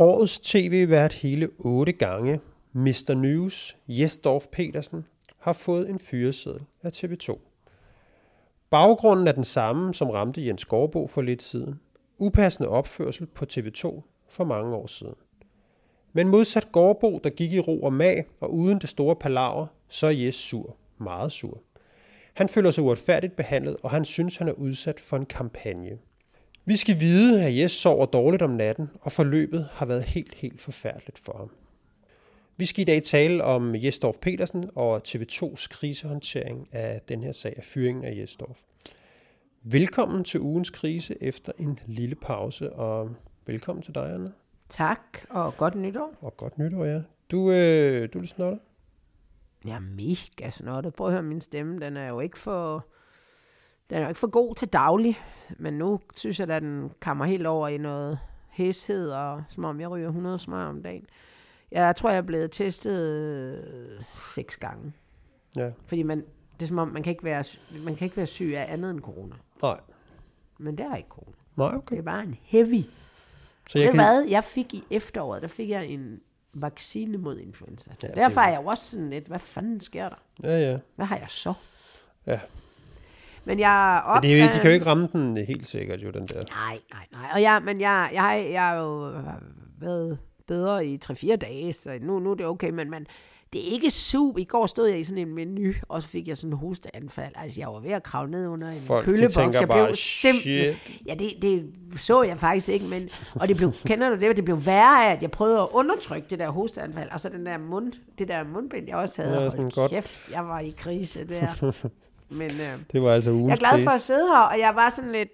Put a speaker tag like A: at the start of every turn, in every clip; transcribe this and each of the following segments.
A: Årets tv-vært hele otte gange, Mr. News, Jesdorf Petersen, har fået en fyreseddel af TV2. Baggrunden er den samme, som ramte Jens Gårdbo for lidt siden. Upassende opførsel på TV2 for mange år siden. Men modsat Gårdbo, der gik i ro og mag og uden det store palaver, så er Jes sur. Meget sur. Han føler sig uretfærdigt behandlet, og han synes, han er udsat for en kampagne. Vi skal vide, at Jes sover dårligt om natten, og forløbet har været helt, helt forfærdeligt for ham. Vi skal i dag tale om Jesdorf Petersen og TV2's krisehåndtering af den her sag af fyringen af Jesdorf. Velkommen til ugens krise efter en lille pause, og velkommen til dig, Anna.
B: Tak, og godt nytår.
A: Og godt nytår, ja. Du, øh, du er lidt snottet.
B: Jeg er mega snottet. Prøv at høre min stemme. Den er jo ikke for, den er jo ikke for god til daglig. Men nu synes jeg, at den kommer helt over i noget hæshed, og som om jeg ryger 100 smør om dagen. Jeg tror, jeg er blevet testet øh, seks gange.
A: Ja.
B: Fordi man, det er som om, man kan, ikke være, man kan ikke være syg af andet end corona.
A: Nej.
B: Men det er ikke corona.
A: Nej, okay.
B: Det er bare en heavy.
A: Så
B: Jeg det
A: kan...
B: hvad? Jeg fik i efteråret, der fik jeg en vaccine mod influenza.
A: Ja,
B: Ja,
A: det
B: Derfor
A: er-
B: er jeg jo også sådan lidt, hvad fanden sker der?
A: Ja, ja.
B: Hvad har jeg så?
A: Ja.
B: Men jeg
A: Men
B: op,
A: det, er jo- de kan jo ikke ramme den helt sikkert, jo, den der.
B: Nej, nej, nej. Og jeg, men jeg, jeg, jeg har jo været bedre i 3-4 dage, så nu, nu er det okay, men, men det er ikke super. I går stod jeg i sådan en menu, og så fik jeg sådan en hosteanfald. Altså, jeg var ved at kravle ned under en
A: Folk,
B: køleboks.
A: tænker
B: jeg
A: bare,
B: blev simpelthen...
A: shit.
B: Ja, det, det så jeg faktisk ikke, men... Og det blev, kender du det? Det blev værre af, at jeg prøvede at undertrykke det der hosteanfald, og så den der mund, det der mundbind, jeg også havde.
A: Ja, sådan godt.
B: kæft, jeg var i krise der. men øh,
A: Det var altså
B: jeg
A: ugens
B: er glad for at sidde her, og jeg var sådan lidt...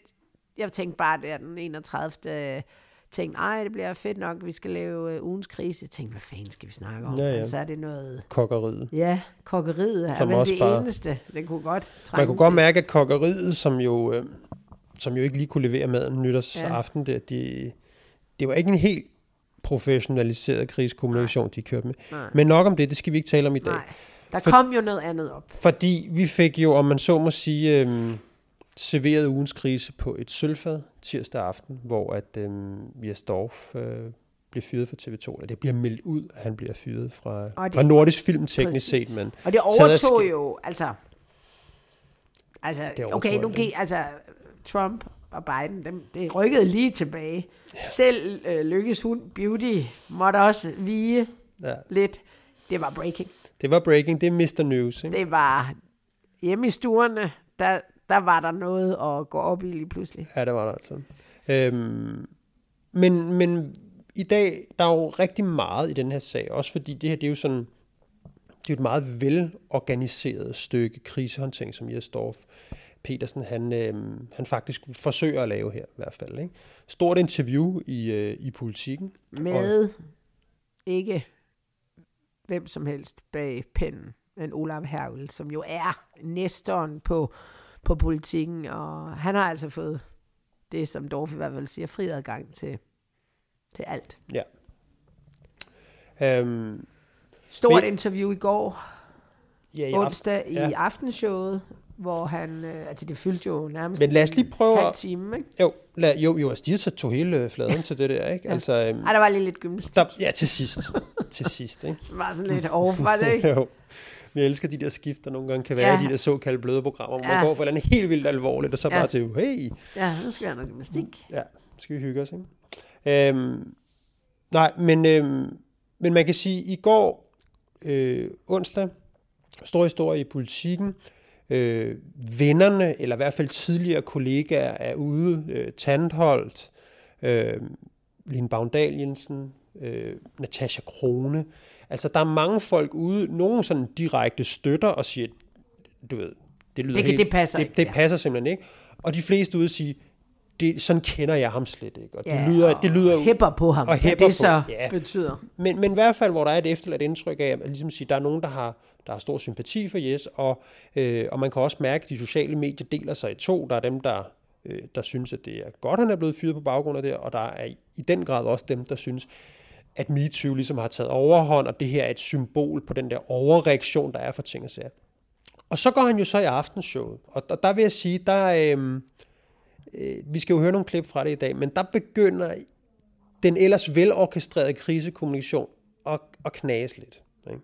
B: Jeg tænkte bare, det er den 31. tænkte, ej, det bliver fedt nok, vi skal lave uh, ugens krise. Jeg tænkte, hvad fanden skal vi snakke om?
A: Ja, ja.
B: Men så er det noget...
A: Kokkeriet.
B: Ja, kokkeriet er
A: Som
B: vel
A: også
B: det
A: bare-
B: eneste. Den kunne godt trænge
A: Man kunne godt mærke, at kokkeriet, som jo, øh, som jo ikke lige kunne levere maden nytårsaften, ja. der, de, det var ikke en helt professionaliseret krigskommunikation, de kørte med.
B: Nej.
A: Men nok om det, det skal vi ikke tale om i dag.
B: Nej, der
A: For-
B: kom jo noget andet op.
A: Fordi vi fik jo, om man så må sige, øhm, serveret ugens krise på et sølvfad tirsdag aften, hvor at øhm, Jes Dorf øh, bliver fyret fra TV2, eller det bliver meldt ud, at han bliver fyret fra,
B: det-
A: fra Nordisk Film teknisk set, men
B: Og det overtog
A: sk-
B: jo, altså... Altså, okay, nu gik, altså, Trump og Biden, dem, det rykkede lige tilbage. Ja. Selv øh, Lykkes hund, Beauty, måtte også vige
A: ja,
B: lidt. Det var breaking.
A: Det var breaking, det er Mr. News. Ikke?
B: Det var hjemme i stuerne, der, der var der noget at gå op i lige pludselig.
A: Ja, det var der altså. Øhm, men, men i dag, der er jo rigtig meget i den her sag, også fordi det her, det er jo sådan, det er jo et meget velorganiseret stykke krisehåndtering, som Jes Dorf Petersen, han, øhm, han faktisk forsøger at lave her i hvert fald. Ikke? Stort interview i, øh, i politikken.
B: Med ikke hvem som helst bag pennen, men Olav Hervel, som jo er næstoren på, på politikken, og han har altså fået det, som Dorf i hvert fald siger, fri adgang til, til alt.
A: Ja. Øhm,
B: Stort
A: Men-
B: interview i går,
A: ja, i
B: onsdag, i
A: ja.
B: aftenshowet, hvor han, øh, altså det fyldte jo nærmest
A: Men lad os lige prøve
B: en halv time, ikke?
A: Jo, lad, jo, jo, altså, de har så tog hele fladen til det der, ikke? Altså, øhm,
B: Ej, der var lige lidt gymnastik.
A: der, ja, til sidst. til sidst, ikke?
B: Det var sådan lidt var det ikke?
A: jo. Vi elsker de der skift, der nogle gange kan være
B: Ja.
A: ja. de der såkaldte bløde programmer, hvor
B: Ja.
A: man går fra et eller andet helt vildt alvorligt, og så
B: Ja.
A: bare til, hey,
B: Ja, nu skal jeg have noget gymnastik.
A: ja, nu skal vi hygge os, ikke? Øhm, nej, men, øhm, men man kan sige, i går, øh, onsdag, stor historie i politikken, øh, vennerne, eller i hvert fald tidligere kollegaer, er ude, øh, Tandholt, øh, Line Bagndal Jensen, øh, Natasha Krone. Altså, der er mange folk ude, nogen sådan direkte støtter og siger, du ved, det lyder
B: Det
A: helt,
B: det passer
A: det, det
B: ja.
A: passer simpelthen ikke. Og de fleste ude siger, det, sådan kender jeg ham slet ikke. Og det
B: Ja,
A: lyder,
B: og
A: det lyder
B: hæpper på ham,
A: og hæpper
B: det så
A: på, ja.
B: betyder.
A: men, men i hvert fald, hvor der er et efterladt indtryk af, at ligesom sige, der er nogen, der har, der har stor sympati for Jes, og, øh, og man kan også mærke, at de sociale medier deler sig i to. Der er dem, der, øh, der synes, at det er godt, han er blevet fyret på baggrund af det, og der er i den grad også dem, der synes, at MeToo ligesom har taget overhånd, og det her er et symbol på den der overreaktion, der er for ting og sager. Og så går han jo så i aftenshowet, og der, der vil jeg sige, der øh, øh, vi skal jo høre nogle klip fra det i dag, men der begynder den ellers velorkestrerede krisekommunikation og, og knase lidt. Ikke?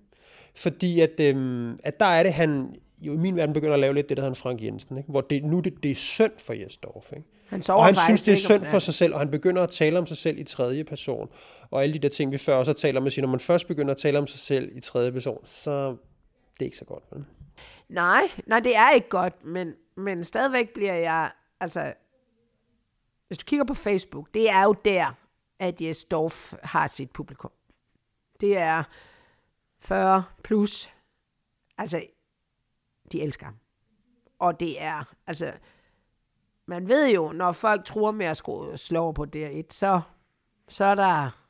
A: Fordi at, øhm, at der er det, han jo i min verden begynder at lave lidt det, der hedder Frank Jensen, ikke? hvor det, nu det, det er synd for Jesdorf. Ikke?
B: Han
A: og han synes, det er synd for sig selv, og han begynder at tale om sig selv i tredje person. Og alle de der ting, vi før også har talt om, at sige, når man først begynder at tale om sig selv i tredje person, så det er ikke så godt. Vel?
B: Nej, nej, det er ikke godt, men, men stadigvæk bliver jeg, altså, hvis du kigger på Facebook, det er jo der, at Jes Dorf har sit publikum. Det er 40 plus, altså, de elsker ham. Og det er, altså, man ved jo, når folk tror med at slå over på DR1, så, så er der,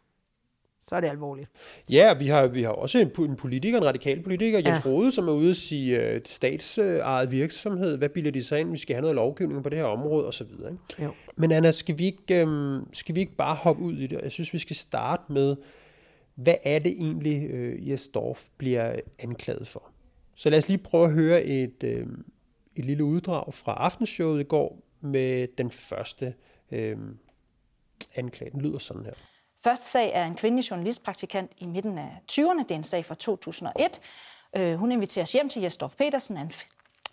B: så er det alvorligt.
A: Ja, vi har, vi har også en, en politiker, en radikal politiker, Jens
B: Ja.
A: Rode, som er ude at sige, uh, statsejet virksomhed, hvad bilder de sig ind, vi skal have noget lovgivning på det her område, osv. Ikke?
B: Jo.
A: Men Anna, skal vi, ikke, øhm, skal vi ikke bare hoppe ud i det? Jeg synes, vi skal starte med, hvad er det egentlig, øh, Jes Dorf bliver anklaget for? Så lad os lige prøve at høre et, øh, et lille uddrag fra aftenshowet i går med den første øh, anklage. Den lyder sådan her.
C: Første sag er en kvindelig journalistpraktikant i midten af 20'erne. Det er en sag fra 2001. Øh, Hun inviteres hjem til Jesdorf Petersen af en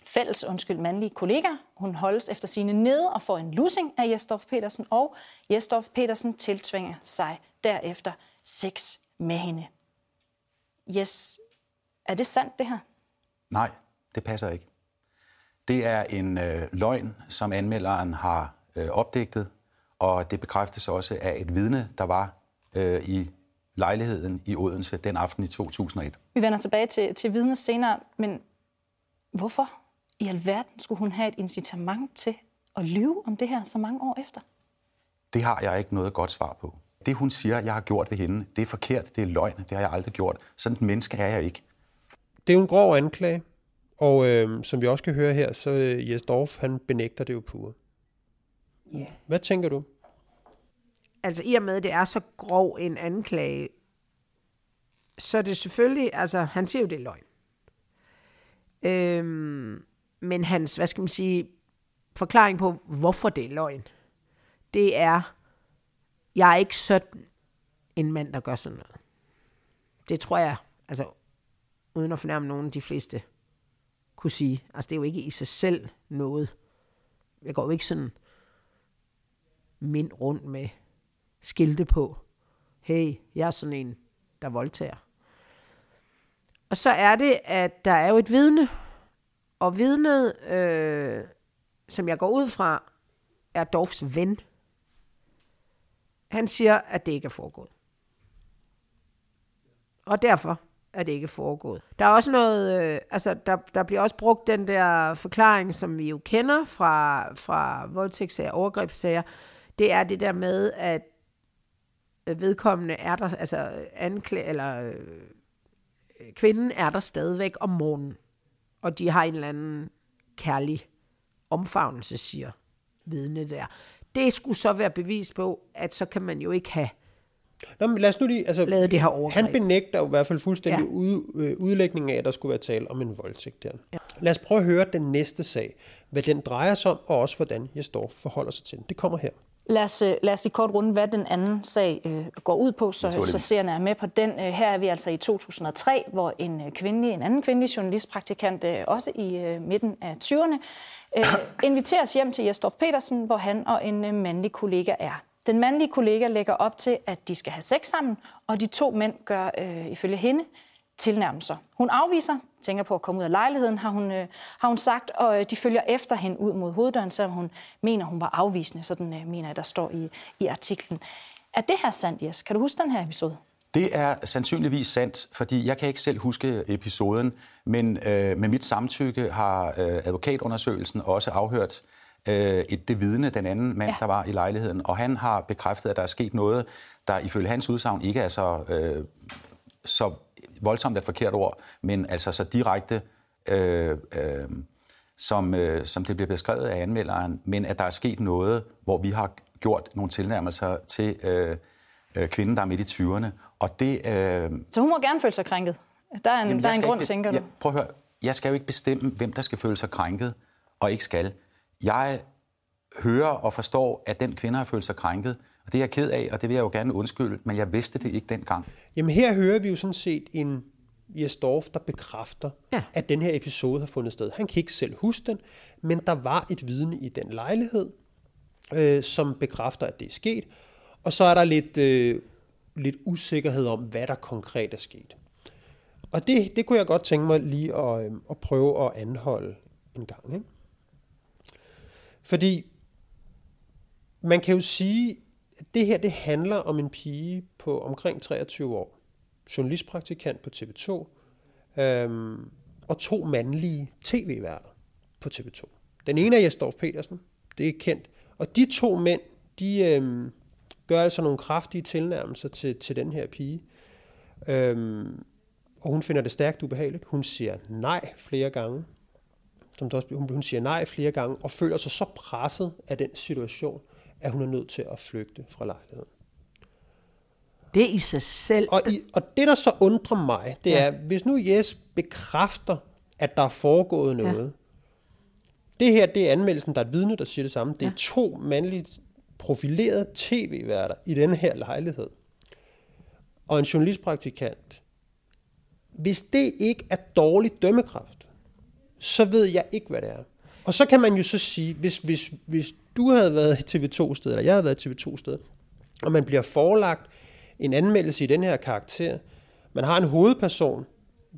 C: fælles undskyld, mandlige kollega. Hun holdes efter sine nede og får en lussing af Jesdorf Petersen, og Jesdorf Petersen tiltvinger sig derefter sex med hende. Yes, er det sandt det her?
D: Nej, det passer ikke. Det er en øh, løgn, som anmelderen har øh, opdigtet, og det bekræftes også af et vidne, der var øh, i lejligheden i Odense den aften i 2001.
C: Vi vender tilbage til, til vidnet senere, men hvorfor i alverden skulle hun have et incitament til at lyve om det her så mange år efter?
D: Det har jeg ikke noget godt svar på. Det, hun siger, jeg har gjort ved hende, det er forkert, det er løgn, det har jeg aldrig gjort. Sådan et menneske er jeg ikke.
A: Det er jo en grov anklage, og øh, som vi også kan høre her, så øh, Jes Dorf, han benægter det jo pure.
B: Ja.
A: Hvad tænker du?
B: Altså i og med, at det er så grov en anklage, så er det selvfølgelig, altså han siger jo, det er løgn. Øhm, men hans, hvad skal man sige, forklaring på, hvorfor det er løgn, det er, jeg er ikke sådan en mand, der gør sådan noget. Det tror jeg, altså uden at fornærme nogen, de fleste kunne sige. Altså det er jo ikke i sig selv noget. Jeg går jo ikke sådan mind rundt med skilte på. Hey, jeg er sådan en, der voldtager. Og så er det, at der er jo et vidne, og vidnet, øh, som jeg går ud fra, er Dorfs ven. Han siger, at det ikke er foregået. Og derfor er det ikke foregået. Der er også noget, øh, altså der, der bliver også brugt den der forklaring, som vi jo kender fra, fra voldtægtssager, overgrebssager. Det er det der med, at vedkommende er der, altså anklæ, eller øh, kvinden er der stadigvæk om morgenen, og de har en eller anden kærlig omfavnelse, siger vidne der. Det skulle så være bevis på, at så kan man jo ikke have
A: Nå, men lad os nu lige, altså,
B: lavet det her overgreb.
A: han benægter jo i hvert fald fuldstændig
B: Ja.
A: ja. ud, øh, udlægningen af, at der skulle være tale om en voldtægt der. Ja. Lad os prøve at høre den næste sag, hvad den drejer sig om, og også hvordan Jesdorf forholder sig til den. Det kommer her.
C: Lad os, øh, lad os lige kort runde, hvad den anden sag øh, går ud på, så, så seerne er med på den. Øh, her er vi altså i 2003, hvor en, øh, kvindelig, en anden kvindelig journalistpraktikant, øh, også i øh, midten af 20'erne, øh, inviteres hjem til Jesdorf Petersen, hvor han og en øh, mandlig kollega er. Den mandlige kollega lægger op til, at de skal have sex sammen, og de to mænd gør øh, ifølge hende tilnærmelser. Hun afviser, tænker på at komme ud af lejligheden, har hun, øh, har hun sagt, og øh, de følger efter hende ud mod hoveddøren, selvom hun mener, hun var afvisende. Sådan øh, mener jeg, der står i, i artiklen. Er det her sandt, Jes? Kan du huske den her episode?
D: Det er sandsynligvis sandt, fordi jeg kan ikke selv huske episoden, men øh, med mit samtykke har øh, advokatundersøgelsen også afhørt øh, et det vidne, den anden mand,
C: Ja.
D: der var i lejligheden, og han har bekræftet, at der er sket noget, der ifølge hans udsagn ikke er så, øh, så voldsomt et forkert ord, men altså så direkte, øh, øh, som, øh, som det bliver beskrevet af anmelderen, men at der er sket noget, hvor vi har gjort nogle tilnærmelser til øh, øh, kvinden, der er midt i 20'erne, og det... Øh,
C: Så hun må gerne føle sig krænket. Der er en,
D: Jamen,
C: der er en grund,
D: ikke,
C: tænker du?
D: Jeg, prøv at høre. Jeg skal jo ikke bestemme, hvem der skal føle sig krænket og ikke skal. Jeg hører og forstår, at den kvinde har følt sig krænket. Og det er jeg ked af, og det vil jeg jo gerne undskylde, men jeg vidste det ikke dengang.
A: Jamen her hører vi jo sådan set en Jes Dorf, der bekræfter,
B: Ja.
A: at den her episode har fundet sted. Han kan ikke selv huske den, men der var et vidne i den lejlighed, øh, som bekræfter, at det er sket. Og så er der lidt, øh, lidt usikkerhed om, hvad der konkret er sket. Og det, det kunne jeg godt tænke mig lige at, øh, at prøve at anholde en gang. Ikke? Fordi man kan jo sige, det her det handler om en pige på omkring 23 år, journalistpraktikant på TV2, øhm, og to mandlige tv-værter på TV2. Den ene er Jesdorf Petersen, det er kendt, og de to mænd, de øhm, gør altså nogle kraftige tilnærmelser til, til den her pige, øhm, og hun finder det stærkt ubehageligt. Hun siger nej flere gange, som også, hun, hun siger nej flere gange, og føler sig så presset af den situation, at hun er nødt til at flygte fra lejligheden.
B: Det er i sig selv.
A: Og, i, og det, der så undrer mig, det
B: Ja.
A: er, hvis nu Jes bekræfter, at der er foregået
B: Ja.
A: noget. Det her, det er anmeldelsen, der er et vidne, der siger det samme. Det er
B: Ja.
A: to mandlige profilerede tv-værter i den her lejlighed. Og en journalistpraktikant. Hvis det ikke er dårlig dømmekraft, så ved jeg ikke, hvad det er. Og så kan man jo så sige, hvis, hvis, hvis du havde været i TV2-sted, eller jeg havde været i TV2-sted, og man bliver forelagt en anmeldelse i den her karakter, man har en hovedperson,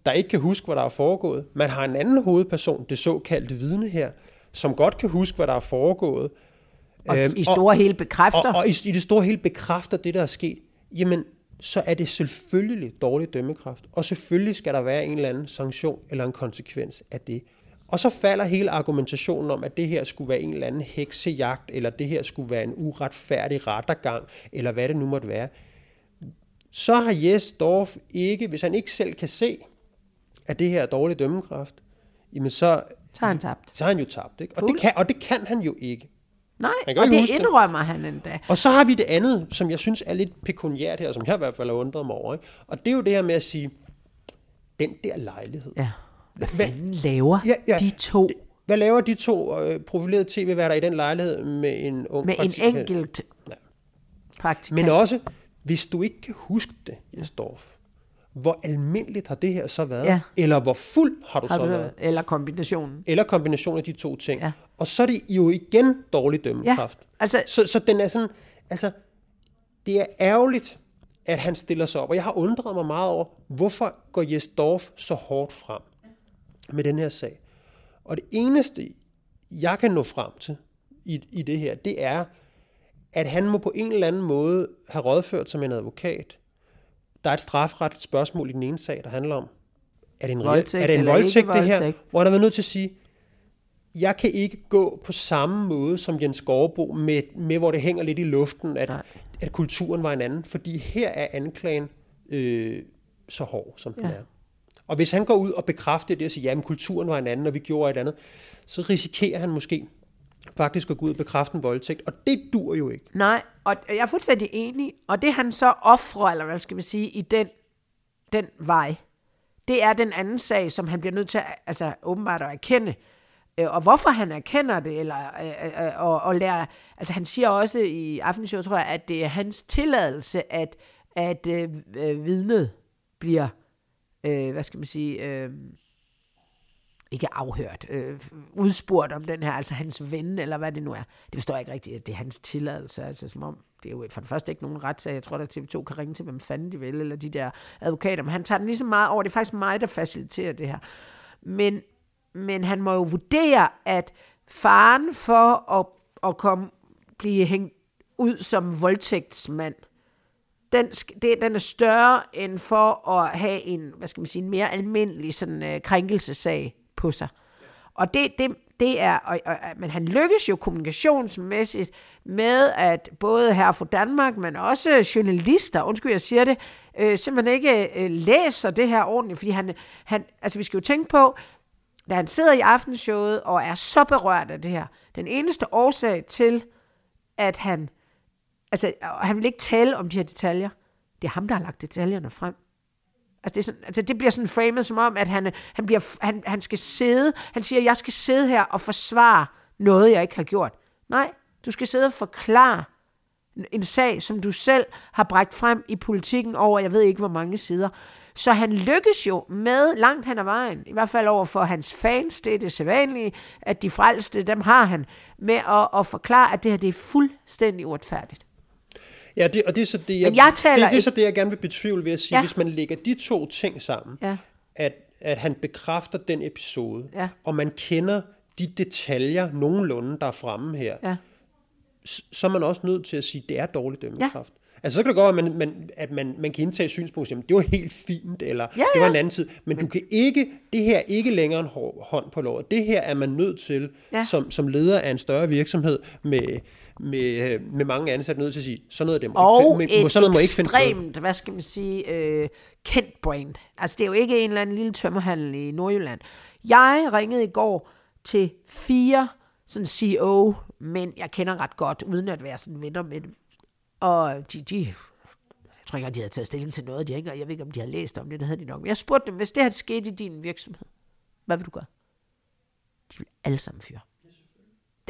A: der ikke kan huske, hvad der er foregået. Man har en anden hovedperson, det såkaldte vidne her, som godt kan huske, hvad der er foregået.
B: og
A: Øhm,
B: i store hele bekræfter.
A: og, og i, i det store hele bekræfter det, der er sket, jamen, så er det selvfølgelig dårlig dømmekraft. Og selvfølgelig skal der være en eller anden sanktion eller en konsekvens af det. Og så falder hele argumentationen om, at det her skulle være en eller anden heksejagt, eller det her skulle være en uretfærdig rettergang, eller hvad det nu måtte være. Så har Jes Dorf ikke, hvis han ikke selv kan se, at det her er dårlig dømmekraft, jamen så,
B: Så har han tabt.
A: så har han jo tabt. Ikke? Og, det kan, og det kan han jo ikke.
B: Nej,
A: Han
B: og det
A: huske det.
B: indrømmer han endda.
A: Og så har vi det andet, som jeg synes er lidt pekuniært her, som jeg i hvert fald har undret mig over. Ikke? Og det er jo det her med at sige, den der lejlighed.
B: Ja. Hvad fanden laver
A: Ja, ja.
B: de to
A: Hvad laver de to øh, profilerede tv-værter i den lejlighed med en ung
B: med en
A: praktikant?
B: enkelt
A: Ja.
B: praktikant?
A: Men også, hvis du ikke kan huske det, Jesdorf, hvor almindeligt har det her så været?
B: Ja.
A: Eller hvor fuld har du
B: har
A: så
B: du,
A: været?
B: eller kombinationen.
A: Eller kombination af de to ting.
B: Ja.
A: Og så er det jo igen dårlig
B: Ja,
A: dømmekraft.
B: altså,
A: Så, så den er sådan, altså, det er ærgerligt, at han stiller sig op. Og jeg har undret mig meget over, hvorfor går Jes Dorf så hårdt frem med den her sag. Og det eneste, jeg kan nå frem til i, i det her, det er, at han må på en eller anden måde have rådført sig med en advokat. Der er et strafretligt spørgsmål i den ene sag, der handler om, er det en,
B: Voldtægt
A: er det en voldtægt, det her?
B: voldtægt?
A: Hvor han har været nødt til at sige, jeg kan ikke gå på samme måde som Jens Gårdbo, med, med hvor det hænger lidt i luften, at,
B: Nej.
A: at kulturen var en anden. Fordi her er anklagen øh, så hård, som den
B: Ja.
A: er. Og hvis han går ud og bekræfter det og siger, at kulturen var en anden, og vi gjorde et andet, så risikerer han måske faktisk at gå ud og bekræfte en voldtægt. Og det dur jo ikke.
B: Nej, og jeg er fuldstændig enig. Og det han så offrer, eller hvad skal man sige, i den, den vej, det er den anden sag, som han bliver nødt til at, altså, åbenbart at erkende. Øh, og hvorfor han erkender det, eller øh, øh, øh, og, og lærer, altså han siger også i Aftenshowet, tror jeg, at det er hans tilladelse, at, at øh, øh vidnet bliver, øh, hvad skal man sige, øh, ikke afhørt, øh, udspurgt om den her, altså hans ven, eller hvad det nu er. Det forstår jeg ikke rigtigt, at det er hans tilladelse, altså som om, det er jo for det første ikke nogen retssag, jeg tror, at TV2 kan ringe til, hvem fanden de vil, eller de der advokater, men han tager den lige så meget over, det er faktisk mig, der faciliterer det her. Men, men han må jo vurdere, at faren for at, at komme, blive hængt ud som voldtægtsmand, den, det, den er større end for at have en, hvad skal man sige, en mere almindelig sådan, øh, krænkelsesag på sig. Og det, det, det er, og, og, men han lykkes jo kommunikationsmæssigt med, at både her fra Danmark, men også journalister, undskyld jeg siger det, øh, simpelthen ikke øh, læser det her ordentligt, fordi han, han, altså vi skal jo tænke på, da han sidder i aftenshowet og er så berørt af det her, den eneste årsag til, at han Altså, og han vil ikke tale om de her detaljer. Det er ham, der har lagt detaljerne frem. Altså, det, er sådan, altså, det bliver sådan framet som om, at han, han, bliver, han, han skal sidde, han siger, jeg skal sidde her og forsvare noget, jeg ikke har gjort. Nej, Du skal sidde og forklare en sag, som du selv har bragt frem i politikken over, jeg ved ikke hvor mange sider. Så han lykkes jo med langt hen ad vejen, i hvert fald over for hans fans, det er det sædvanlige, at de frelste, dem har han, med at, at forklare, at det her det er fuldstændig uretfærdigt.
A: Ja, det, og det er så det, jeg,
B: Men jeg taler
A: det, det er så det, jeg gerne vil betvivle ved at sige,
B: Ja.
A: ja. hvis man lægger de to ting sammen,
B: Ja.
A: at, at han bekræfter den episode,
B: Ja.
A: og man kender de detaljer nogenlunde, der er fremme her,
B: Ja.
A: så er man også nødt til at sige, at det er dårlig dømmekraft.
B: Ja.
A: Altså, så kan det godt være, at man, man, at man, man kan indtage synspunkt, at det var helt fint, eller
B: Ja,
A: det var
B: ja.
A: en anden tid. Men du kan ikke, det her er ikke længere en hånd på låret. Det her er man nødt til,
B: Ja.
A: ja. som, som leder af en større virksomhed med, med, med mange ansatte, nødt til at sige, sådan noget, det må,
B: Og
A: ikke, finde- må, sådan noget må ikke finde
B: ekstremt, hvad skal man sige, øh, kendt brand. Altså, det er jo ikke en eller anden lille tømmerhandel i Nordjylland. Jeg ringede i går til fire sådan CEO, men jeg kender ret godt, uden at være sådan venner med dem. Og de, de jeg tror ikke, at de havde taget stilling til noget. De ikke, jeg ved ikke, om de har læst om det, det havde de nok. Jeg spurgte dem, hvis det her skete i din virksomhed, hvad vil du gøre? De vil alle sammen fyre.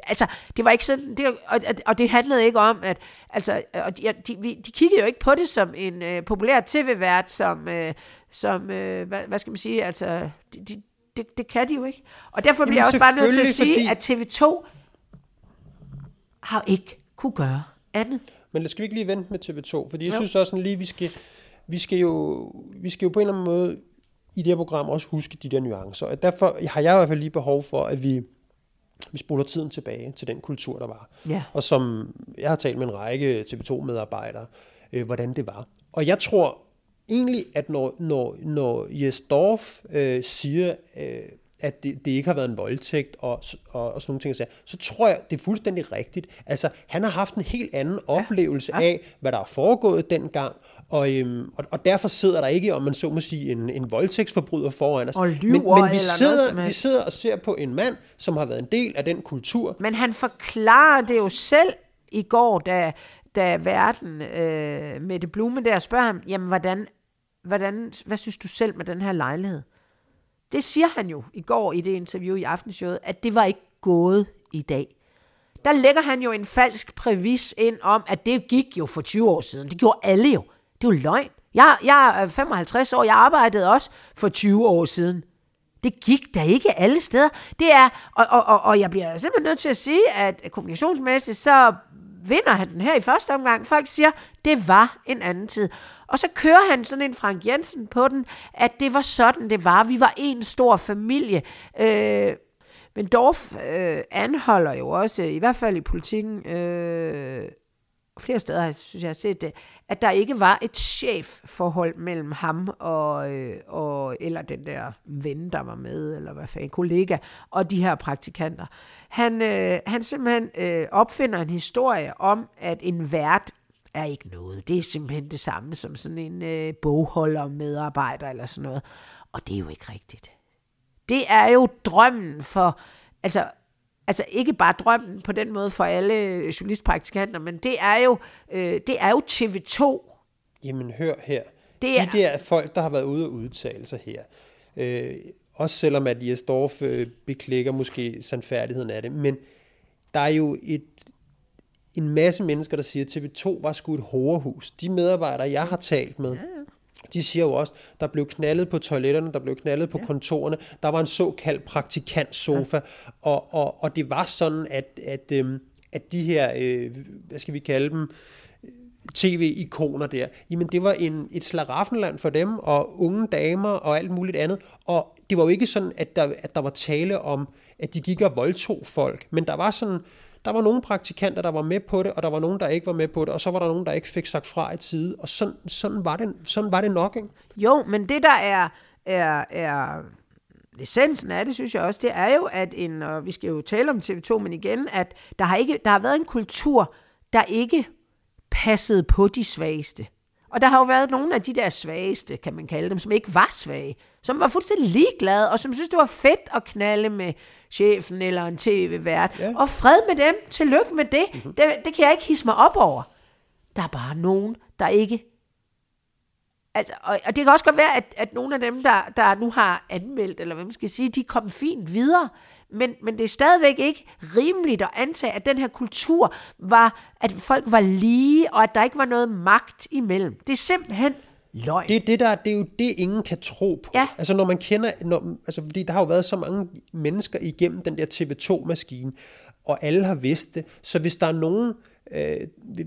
B: Altså, det var ikke sådan, det, og, og- det handlede ikke om, at, altså, og de, de, de kiggede jo ikke på det som en øh, populær tv-vært, som, øh, som øh, hvad, hvad skal man sige, altså, de, de, det, det kan de jo ikke. Og derfor bliver
A: Jamen,
B: jeg også bare nødt til at sige,
A: selvfølgelig,
B: at TV2 har ikke kunne gøre andet.
A: Men skal vi ikke lige vente med TV2? Fordi jeg
B: Jo.
A: synes også sådan lige, vi skal, vi skal, jo, vi skal jo på en eller anden måde i det her program også huske de der nuancer. Og derfor har jeg i hvert fald lige behov for, at vi, vi spoler tiden tilbage til den kultur, der var.
B: Ja.
A: Og som jeg har talt med en række TV2-medarbejdere, øh, hvordan det var. Og jeg tror egentlig, at når, når, når Jes Dorf øh, siger, øh, at det, det ikke har været en voldtægt og, og, og sådan nogle ting, så, så tror jeg, det er fuldstændig rigtigt. Altså, han har haft en helt anden oplevelse
B: ja.
A: af, hvad der er foregået dengang, og, øhm, og, og derfor sidder der ikke, om man så må sige, en, en voldtægtsforbryder foran os.
B: Og
A: men,
B: lyver
A: men
B: eller
A: vi sidder, vi sidder og ser på en mand, som har været en del af den kultur,
B: Men han forklarer det jo selv i går, da, da verden øh, med det blume der spørger ham, jamen hvordan, hvordan, hvad synes du selv med den her lejlighed? Det siger han jo i går i det interview i Aftenshowet, at det var ikke gået i dag. Der lægger han jo en falsk prævis ind om, at det gik jo for 20 år siden. Det gjorde alle jo. Det er jo løgn. Jeg, jeg er 55 år, jeg arbejdede også for 20 år siden. Det gik da ikke alle steder. Det er, og, og, og, og jeg bliver simpelthen nødt til at sige, at kommunikationsmæssigt, så vinder han den her i første omgang. Folk siger, det var en anden tid. Og så kører han sådan en Frank Jensen på den, at det var sådan, det var. Vi var en stor familie. Øh, men Dorf øh, anholder jo også, i hvert fald i politikken, øh, flere steder har- synes jeg har set det, at der ikke var et chefforhold mellem ham og, øh, og eller den der ven, der var med, eller hvad fanden, kollega, og de her praktikanter. Han, øh, han simpelthen øh, opfinder en historie om, at en vært er ikke noget. Det er simpelthen det samme som sådan en øh, bogholder, medarbejder eller sådan noget. Og det er jo ikke rigtigt. Det er jo drømmen for, altså, altså ikke bare drømmen på den måde for alle journalistpraktikanter, men det er jo, øh, det er jo TV2.
A: Jamen hør her.
B: Det er-
A: De der folk, der har været ude og udtale sig her, øh, også selvom at Jes Dorf øh, beklækker måske sandfærdigheden af det, men der er jo et, en masse mennesker, der siger, at TV2 var sgu et horehus. De medarbejdere, jeg har talt med, de siger jo også, der blev knaldet på toiletterne, der blev knaldet på kontorerne, der var en såkaldt praktikantsofa, og, og, og det var sådan, at, at, øhm, at de her, øh, hvad skal vi kalde dem, tv-ikoner der, jamen det var en, et slaraffenland for dem, og unge damer og alt muligt andet. Og det var jo ikke sådan, at der, at der var tale om, at de gik og voldtog folk, men der var sådan, der var nogle praktikanter, der var med på det, og der var nogen, der ikke var med på det, og så var der nogen, der ikke fik sagt fra i tide, og sådan, sådan, var, det, sådan var det nok, ikke?
B: Jo, men det der er, er, er essensen af det, synes jeg også, det er jo, at en, og vi skal jo tale om TV2, men igen, at der har, ikke, der har været en kultur, der ikke passede på de svageste. Og der har jo været nogle af de der svageste, kan man kalde dem, som ikke var svage, som var fuldstændig ligeglade, og som synes, det var fedt at knalde med chefen eller en tv-vært. Ja. Og fred med dem, tillykke med det. Mm-hmm. det. Det kan jeg ikke hisse mig op over. Der er bare nogen, der ikke Altså, og, og det kan også godt være, at, at nogle af dem, der, der nu har anmeldt, eller hvad man skal sige, de kom fint videre, men, men det er stadigvæk ikke rimeligt at antage, at den her kultur var, at folk var lige, og at der ikke var noget magt imellem. Det er simpelthen løgn.
A: Det er, det, der, det er jo det, ingen kan tro på.
B: Ja.
A: Altså når man kender, når, altså fordi der har jo været så mange mennesker igennem den der TV2-maskine, og alle har vidst det. Så hvis der er nogen, øh,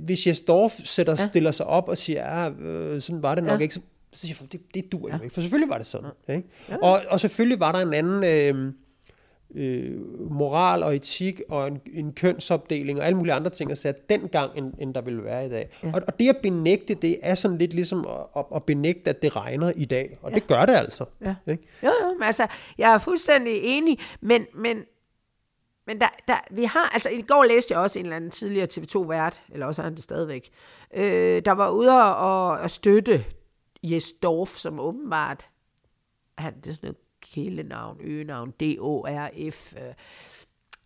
A: hvis Jes Dorf sætter, ja. stiller sig op og siger, ja, øh, sådan var det nok
B: Ja.
A: ikke, så, så siger folk, det, det dur jo ikke. For selvfølgelig var det sådan. Ikke? Og, og selvfølgelig var der en anden... Øh, øh, moral og etik og en, en kønsopdeling og alle mulige andre ting at sætte dengang, end, end der ville være i dag. Ja. Og, og det at benægte det, er sådan lidt ligesom at, at, at benægte, at det regner i dag. Og ja. det gør det altså.
B: Ja.
A: Ikke?
B: Jo, jo, men altså, jeg er fuldstændig enig, men, men, men der, der, vi har, altså i går læste jeg også en eller anden tidligere TV2-vært, eller også er han det stadigvæk, øh, der var ude og, og støtte Jes Dorf, som åbenbart, han, det er sådan noget kælenavn, øgenavn, D-O-R-F, øh,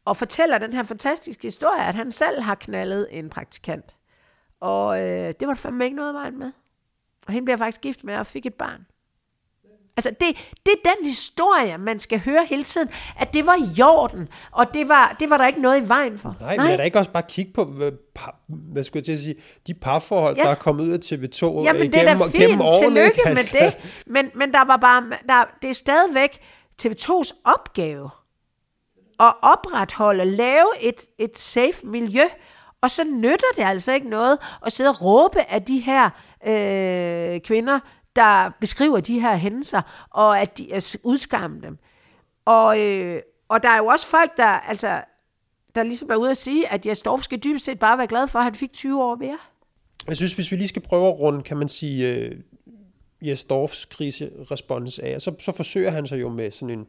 B: og fortæller den her fantastiske historie, at han selv har knaldet en praktikant. Og øh, det var der fandme ikke noget vejen med. Og hende bliver faktisk gift med og fik et barn. Altså, det, det er den historie, man skal høre hele tiden, at det var i orden, og det var, det var der ikke noget i vejen for.
A: Nej, Nej. men er der ikke også bare kigge på, hvad, skulle jeg til at sige, de parforhold,
B: Ja.
A: der er kommet ud af TV2
B: Jamen,
A: øh,
B: det er da fint.
A: gennem årene?
B: Tillykke
A: ikke?
B: med
A: Altså,
B: det. Men, men der var bare, der, det er stadigvæk TV2's opgave at opretholde, lave et, et safe miljø, og så nytter det altså ikke noget at sidde og råbe af de her øh, kvinder, der beskriver de her hændelser, og at de er udskamme dem. Og, øh, og der er jo også folk, der, altså, der ligesom er ude at sige, at Jes Dorf skal dybest set bare være glad for, at han fik 20 år mere.
A: Jeg synes, hvis vi lige skal prøve at runde, kan man sige, øh, Jes Dorfs kriserespons af, så, så forsøger han sig jo med sådan en,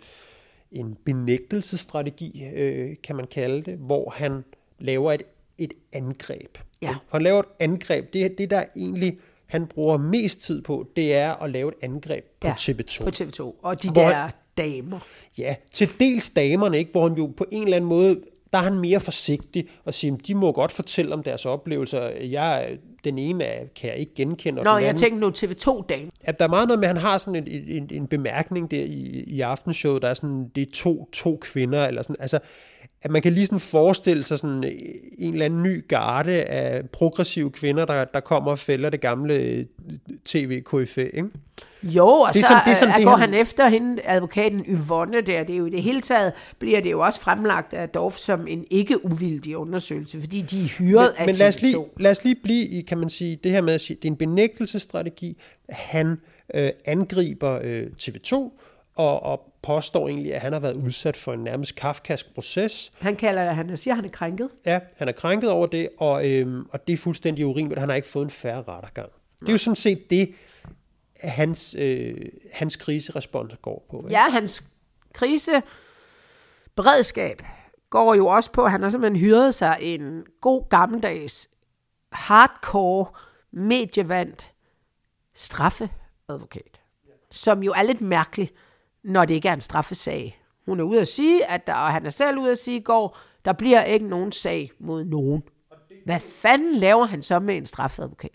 A: en benægtelsesstrategi, øh, kan man kalde det, hvor han laver et, et angreb.
B: Ja.
A: Han laver et angreb. Det, det der egentlig han bruger mest tid på, det er at lave et angreb på
B: Ja,
A: TV2.
B: På TV2. Og de
A: Hvor-
B: der damer.
A: Ja, til dels damerne, ikke, hvor han jo på en eller anden måde, der er han mere forsigtig og siger, de må godt fortælle om deres oplevelser. Jeg, den ene er, kan jeg ikke genkende.
B: Nå, jeg
A: anden,
B: tænkte nu TV2-damer.
A: at der er meget noget med, at han har sådan en, en, en bemærkning der i, i aftenshowet, der er sådan, det er to, to kvinder, eller sådan, altså, at man kan lige sådan forestille sig sådan en eller anden ny garde af progressive kvinder, der, der kommer og fælder det gamle tv-KFA, ikke?
B: Jo, og
A: Det er
B: så
A: sådan- det er sådan,
B: øh,
A: det
B: går
A: han-
B: han efter hende, advokaten Yvonne der. Det er jo i det hele taget, bliver det jo også fremlagt af Dorf som en ikke uvildig undersøgelse, fordi de er hyret af
A: men lad os,
B: TV2.
A: lige, lad os lige blive i, kan man sige, det her med at sige, det er en benægtelsesstrategi. Han øh, angriber øh, TV2 og, og påstår egentlig, at han har været udsat for en nærmest kafkask proces.
B: Han kalder det, han siger, at han er krænket.
A: Ja, han er krænket over det, og, øhm, og det er fuldstændig urimeligt. Han har ikke fået en færre rettergang. Det er jo sådan set det, hans, øh, hans kriserespons går på. Ikke?
B: Ja, hans kriseberedskab går jo også på, at han har simpelthen hyret sig en god gammeldags, hardcore, medievandt straffeadvokat. Som jo er lidt mærkelig, når det ikke er en straffesag. Hun er ude at sige, at der, og han er selv ude at sige i går, der bliver ikke nogen sag mod nogen. Hvad fanden laver han så med en straffeadvokat?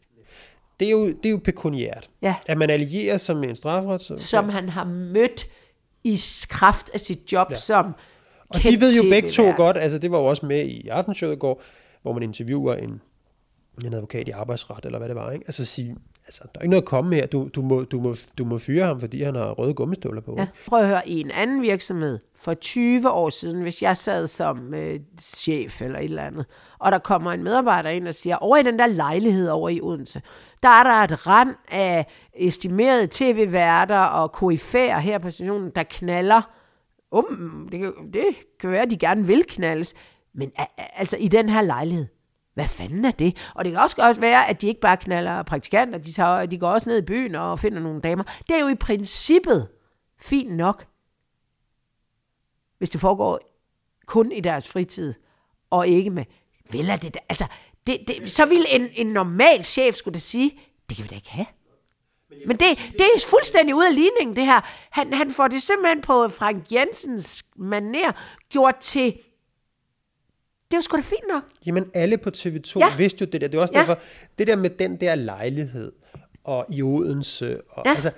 A: Det, er jo, det er jo pekuniært.
B: Ja.
A: At man allierer sig med en strafret.
B: Som han har mødt i kraft af sit job ja. som
A: Og de ved jo begge to godt, altså det var jo også med i aftenshowet i går, hvor man interviewer en, en advokat i arbejdsret, eller hvad det var, ikke? Altså sige, altså der er ikke noget at komme her, du, du, må, du, må, du må fyre ham, fordi han har røde gummistøvler på.
B: Ja. Prøv at høre, i en anden virksomhed for 20 år siden, hvis jeg sad som øh, chef eller et eller andet, og der kommer en medarbejder ind og siger, over i den der lejlighed over i Odense, der er der et rand af estimerede tv-værter og koryfærer her på stationen, der knaller. Um, det, det kan være, at de gerne vil knaldes, men altså i den her lejlighed, hvad fanden er det? Og det kan også godt være, at de ikke bare knaller praktikanter, de, tager, de går også ned i byen og finder nogle damer. Det er jo i princippet fint nok, hvis det foregår kun i deres fritid, og ikke med, vel er det da, altså, det, det, så ville en, en normal chef skulle da sige, det kan vi da ikke have. Men det, det er fuldstændig ude af ligningen, det her. Han, han får det simpelthen på Frank Jensens maner gjort til, det var sgu da fint nok.
A: Jamen alle på TV2
B: Ja.
A: vidste jo det der. Det er også
B: Ja.
A: derfor, det der med den der lejlighed, og i Odense. Og,
B: Ja.
A: altså,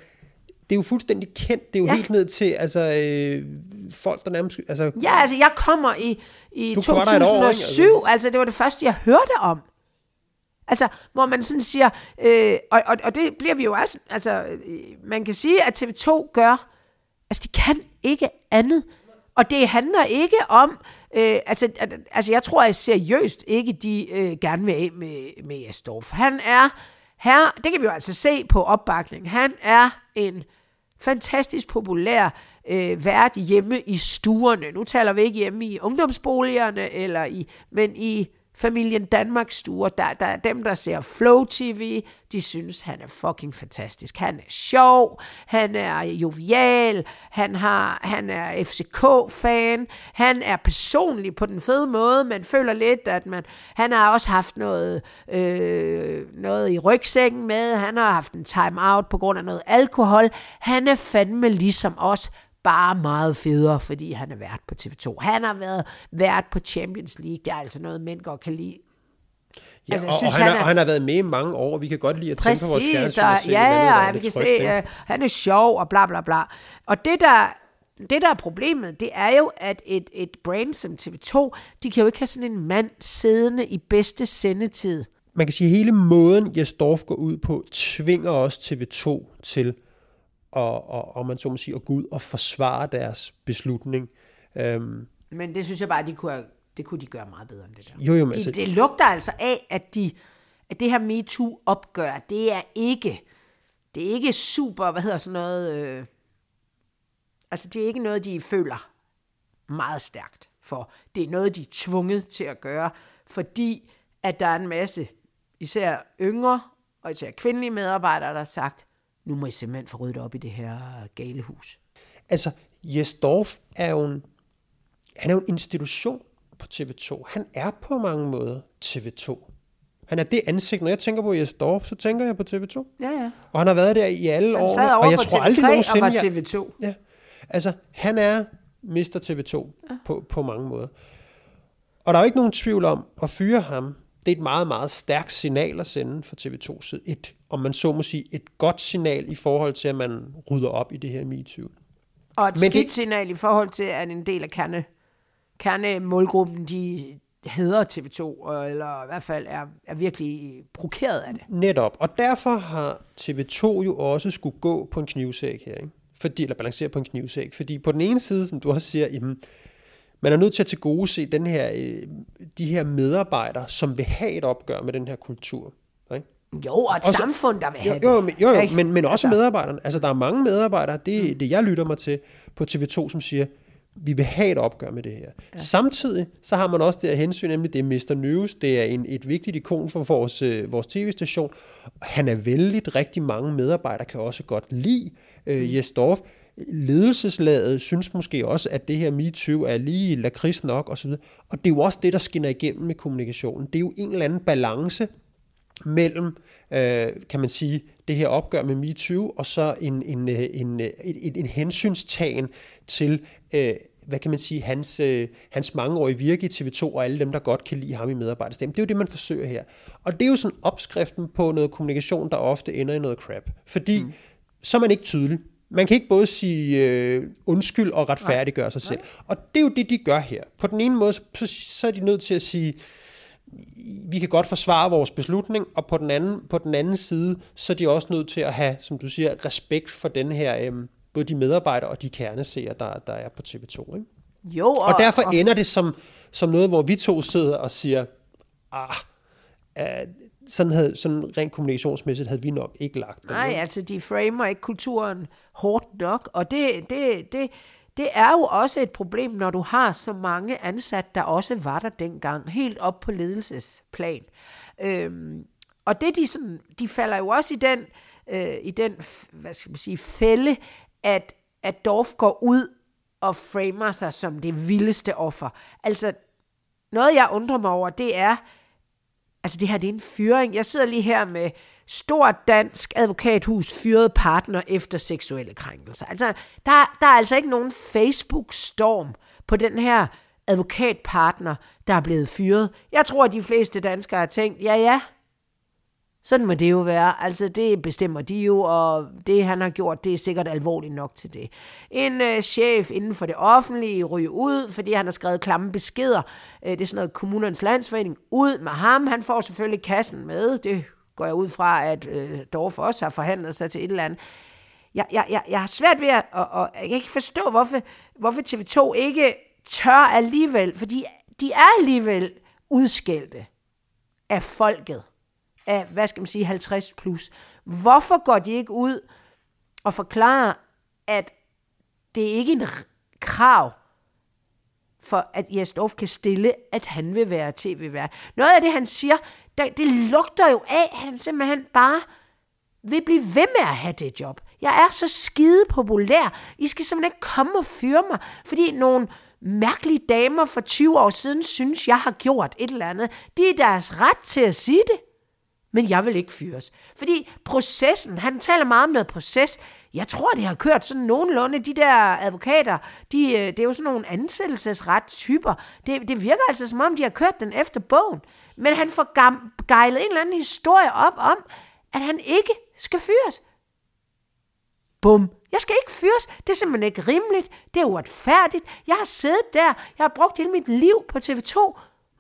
A: det er jo fuldstændig kendt. Det er jo
B: Ja.
A: helt ned til altså, øh, folk, der nærmest... Altså,
B: Ja, altså jeg kommer i, i
A: Du var der et år, ikke?
B: 2007, altså. altså det var det første, jeg hørte om. Altså, hvor man sådan siger, øh, og, og, og det bliver vi jo også, altså, øh, man kan sige, at TV2 gør, altså de kan ikke andet. Og det handler ikke om, øh, altså, altså jeg tror at seriøst ikke, de øh, gerne vil af med, med Jesdorf. Han er her, det kan vi jo altså se på opbakning, han er en fantastisk populær øh, vært hjemme i stuerne. Nu taler vi ikke hjemme i ungdomsboligerne, eller i, men i familien Danmarks stuer. Der, der er dem, der ser Flow TV, de synes, han er fucking fantastisk. Han er sjov, han er jovial, han, har, han er FCK-fan, han er personlig på den fede måde, man føler lidt, at man, han har også haft noget, øh, noget i rygsækken med, han har haft en time-out på grund af noget alkohol. Han er fandme ligesom os, bare meget federe, fordi han er vært på TV2. Han har været vært på Champions League. Det er altså noget, mænd godt kan lide.
A: ja,
B: altså, jeg
A: og,
B: synes,
A: og, han,
B: han
A: er, han har været med i mange år, og vi kan godt lide at tænke på vores
B: Præcis,
A: fjernsyn
B: og,
A: og se,
B: ja, ja,
A: er
B: vi kan
A: trygt,
B: se, øh, han er sjov og bla bla bla. Og det der, det der er problemet, det er jo, at et, et brand som TV2, de kan jo ikke have sådan en mand siddende i bedste sendetid.
A: man kan sige, at hele måden, Jes Dorf går ud på, tvinger også TV2 til at, og, og man så må sige, at gå ud og forsvare deres beslutning. Øhm,
B: Men det synes jeg bare, de kunne, det kunne de gøre meget bedre end det der.
A: jo, jo, men altså,
B: Det, det lugter altså af, at, de, at det her MeToo-opgør, det er ikke, det er ikke super, hvad hedder sådan noget, øh, altså det er ikke noget, de føler meget stærkt for. Det er noget, de er tvunget til at gøre, fordi at der er en masse, især yngre og især kvindelige medarbejdere, der har sagt, nu må I simpelthen få ryddet op i det her galehus.
A: altså, Jes Dorf er jo en, han er jo en institution på TV2. Han er på mange måder TV2. Han er det ansigt. Når jeg tænker på Jes Dorf, så tænker jeg på TV2.
B: Ja, ja.
A: Og han har været der i alle
B: Han
A: år.
B: sad over
A: og jeg
B: på
A: tror
B: TV3
A: aldrig
B: og
A: nogensinde,
B: var
A: jeg,
B: TV2.
A: Ja, altså han er Mr. TV2 ja. på, på mange måder. Og der er jo ikke nogen tvivl om, at fyre ham, det er et meget, meget stærkt signal at sende for TV2 side. Et, om man så må sige, et godt signal i forhold til, at man rydder op i det her MeToo.
B: Og et
A: Men
B: skidt
A: det-
B: signal i forhold til, at en del af kerne, kernemålgruppen, de hedder TV2, og- eller i hvert fald er, er virkelig provokeret af det.
A: Netop. Og derfor har TV2 jo også skulle gå på en knivsæk her. Ikke? Fordi, eller balancere på en knivsæk. Fordi på den ene side, som du også siger, jamen, man er nødt til at tilgodese den her, øh, de her medarbejdere, som vil have et opgør med den her kultur. Ikke?
B: Jo, og et
A: Og så-
B: samfund, der vil have
A: Jo, jo,
B: det.
A: men, jo, jo
B: Ikke?
A: men, men også
B: Altså-
A: medarbejderne. Altså, der er mange medarbejdere, det er det, jeg lytter mig til på TV2, som siger, vi vil have et opgør med det her. Ja. Samtidig så har man også det her hensyn, nemlig det er Mr. News, det er en, et vigtigt ikon for vores, øh, vores tv-station. Han er vældig, rigtig mange medarbejdere kan også godt lide øh, Jes Dorf. Ledelseslaget synes måske også, at det her MeToo er lige lakrids nok osv. Og det er jo også det, der skinner igennem med kommunikationen. Det er jo en eller anden balance mellem, øh, kan man sige, det her opgør med MeToo, og så en, en, øh, en, øh, en, en hensynstagen til, øh, hvad kan man sige, hans, øh, hans mangeårige virke i TV2, og alle dem, der godt kan lide ham i medarbejderstemmen. Det er jo det, man forsøger her. Og det er jo sådan opskriften på noget kommunikation, der ofte ender i noget crap. Fordi mm. så er man ikke tydelig. Man kan ikke både sige øh, undskyld og retfærdiggøre sig selv. Og det er jo det, de gør her. På den ene måde, så, så er de nødt til at sige, vi kan godt forsvare vores beslutning, og på den anden, på den anden side, så er de også nødt til at have, som du siger, respekt for den her, øhm, både de medarbejdere og de kerneseere, der, der er på TV2. Ikke?
B: Jo, og,
A: Og derfor
B: og,
A: ender det som, som noget, hvor vi to sidder og siger, ah, sådan, havde, sådan rent kommunikationsmæssigt havde vi nok ikke lagt den.
B: Nej, altså de framer ikke kulturen hårdt nok, og det, det, det, det er jo også et problem, når du har så mange ansat, der også var der dengang, helt op på ledelsesplan. Øhm, og det de sådan, de falder jo også i den, øh, i den hvad skal man sige, fælde, at, at Dorf går ud og framer sig som det vildeste offer. Altså, noget jeg undrer mig over, det er, Altså det her, det er en fyring. Jeg sidder lige her med stort dansk advokathus fyret partner efter seksuelle krænkelser. Altså, der, der er altså ikke nogen Facebook-storm på den her advokatpartner, der er blevet fyret. Jeg tror, at de fleste danskere har tænkt, ja ja, sådan må det jo være. Altså, det bestemmer de jo, og det, han har gjort, det er sikkert alvorligt nok til det. En øh, chef inden for det offentlige ryger ud, fordi han har skrevet klamme beskeder. Øh, det er sådan noget kommunernes landsforening. Ud med ham. Han får selvfølgelig kassen med. Det går jeg ud fra, at øh, Dorf også har forhandlet sig til et eller andet. Jeg, jeg, jeg, jeg har svært ved at, og, og jeg kan ikke forstå, hvorfor, hvorfor TV2 ikke tør alligevel, fordi de er alligevel udskældte af folket af, hvad skal man sige, 50 plus. Hvorfor går de ikke ud og forklarer, at det er ikke en krav for, at Jesdorf kan stille, at han vil være tv-vært. Noget af det, han siger, der, det lugter jo af, at han simpelthen bare vil blive ved med at have det job. Jeg er så skide populær. I skal simpelthen ikke komme og fyre mig, fordi nogle mærkelige damer for 20 år siden synes, jeg har gjort et eller andet. Det er deres ret til at sige det men jeg vil ikke fyres. Fordi processen, han taler meget om noget proces. Jeg tror, det har kørt sådan nogenlunde. De der advokater, de, øh, det er jo sådan nogle ansættelsesret typer. Det, det virker altså som om, de har kørt den efter bogen. Men han får gejlet en eller anden historie op om, at han ikke skal fyres. Bum. Jeg skal ikke fyres. Det er simpelthen ikke rimeligt. Det er uretfærdigt. Jeg har siddet der. Jeg har brugt hele mit liv på TV2.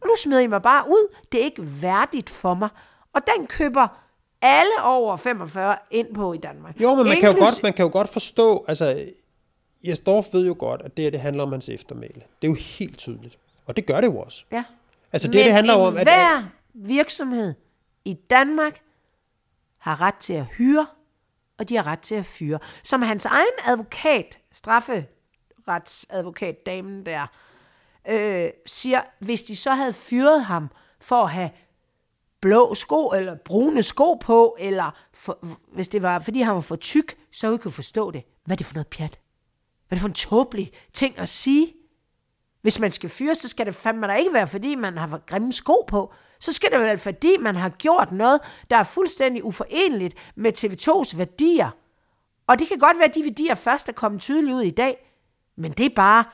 B: Og nu smider I mig bare ud. Det er ikke værdigt for mig. Og den køber alle over 45 ind på i Danmark.
A: Jo, men man, kan jo godt, man kan jo godt forstå, altså, Jesdorf ved jo godt, at det her, det handler om hans eftermæle. Det er jo helt tydeligt. Og det gør det jo også.
B: Ja.
A: Altså, det, men det handler om,
B: at... hver virksomhed i Danmark har ret til at hyre, og de har ret til at fyre. Som hans egen advokat, strafferetsadvokat, damen der, øh, siger, hvis de så havde fyret ham for at have blå sko, eller brune sko på, eller for, hvis det var, fordi han var for tyk, så vi kunne forstå det. Hvad er det for noget pjat? Hvad er det for en tåbelig ting at sige? Hvis man skal fyre, så skal det fandme da ikke være, fordi man har for grimme sko på. Så skal det være, fordi man har gjort noget, der er fuldstændig uforeneligt med TV2's værdier. Og det kan godt være, at de værdier først er kommet tydeligt ud i dag, men det er bare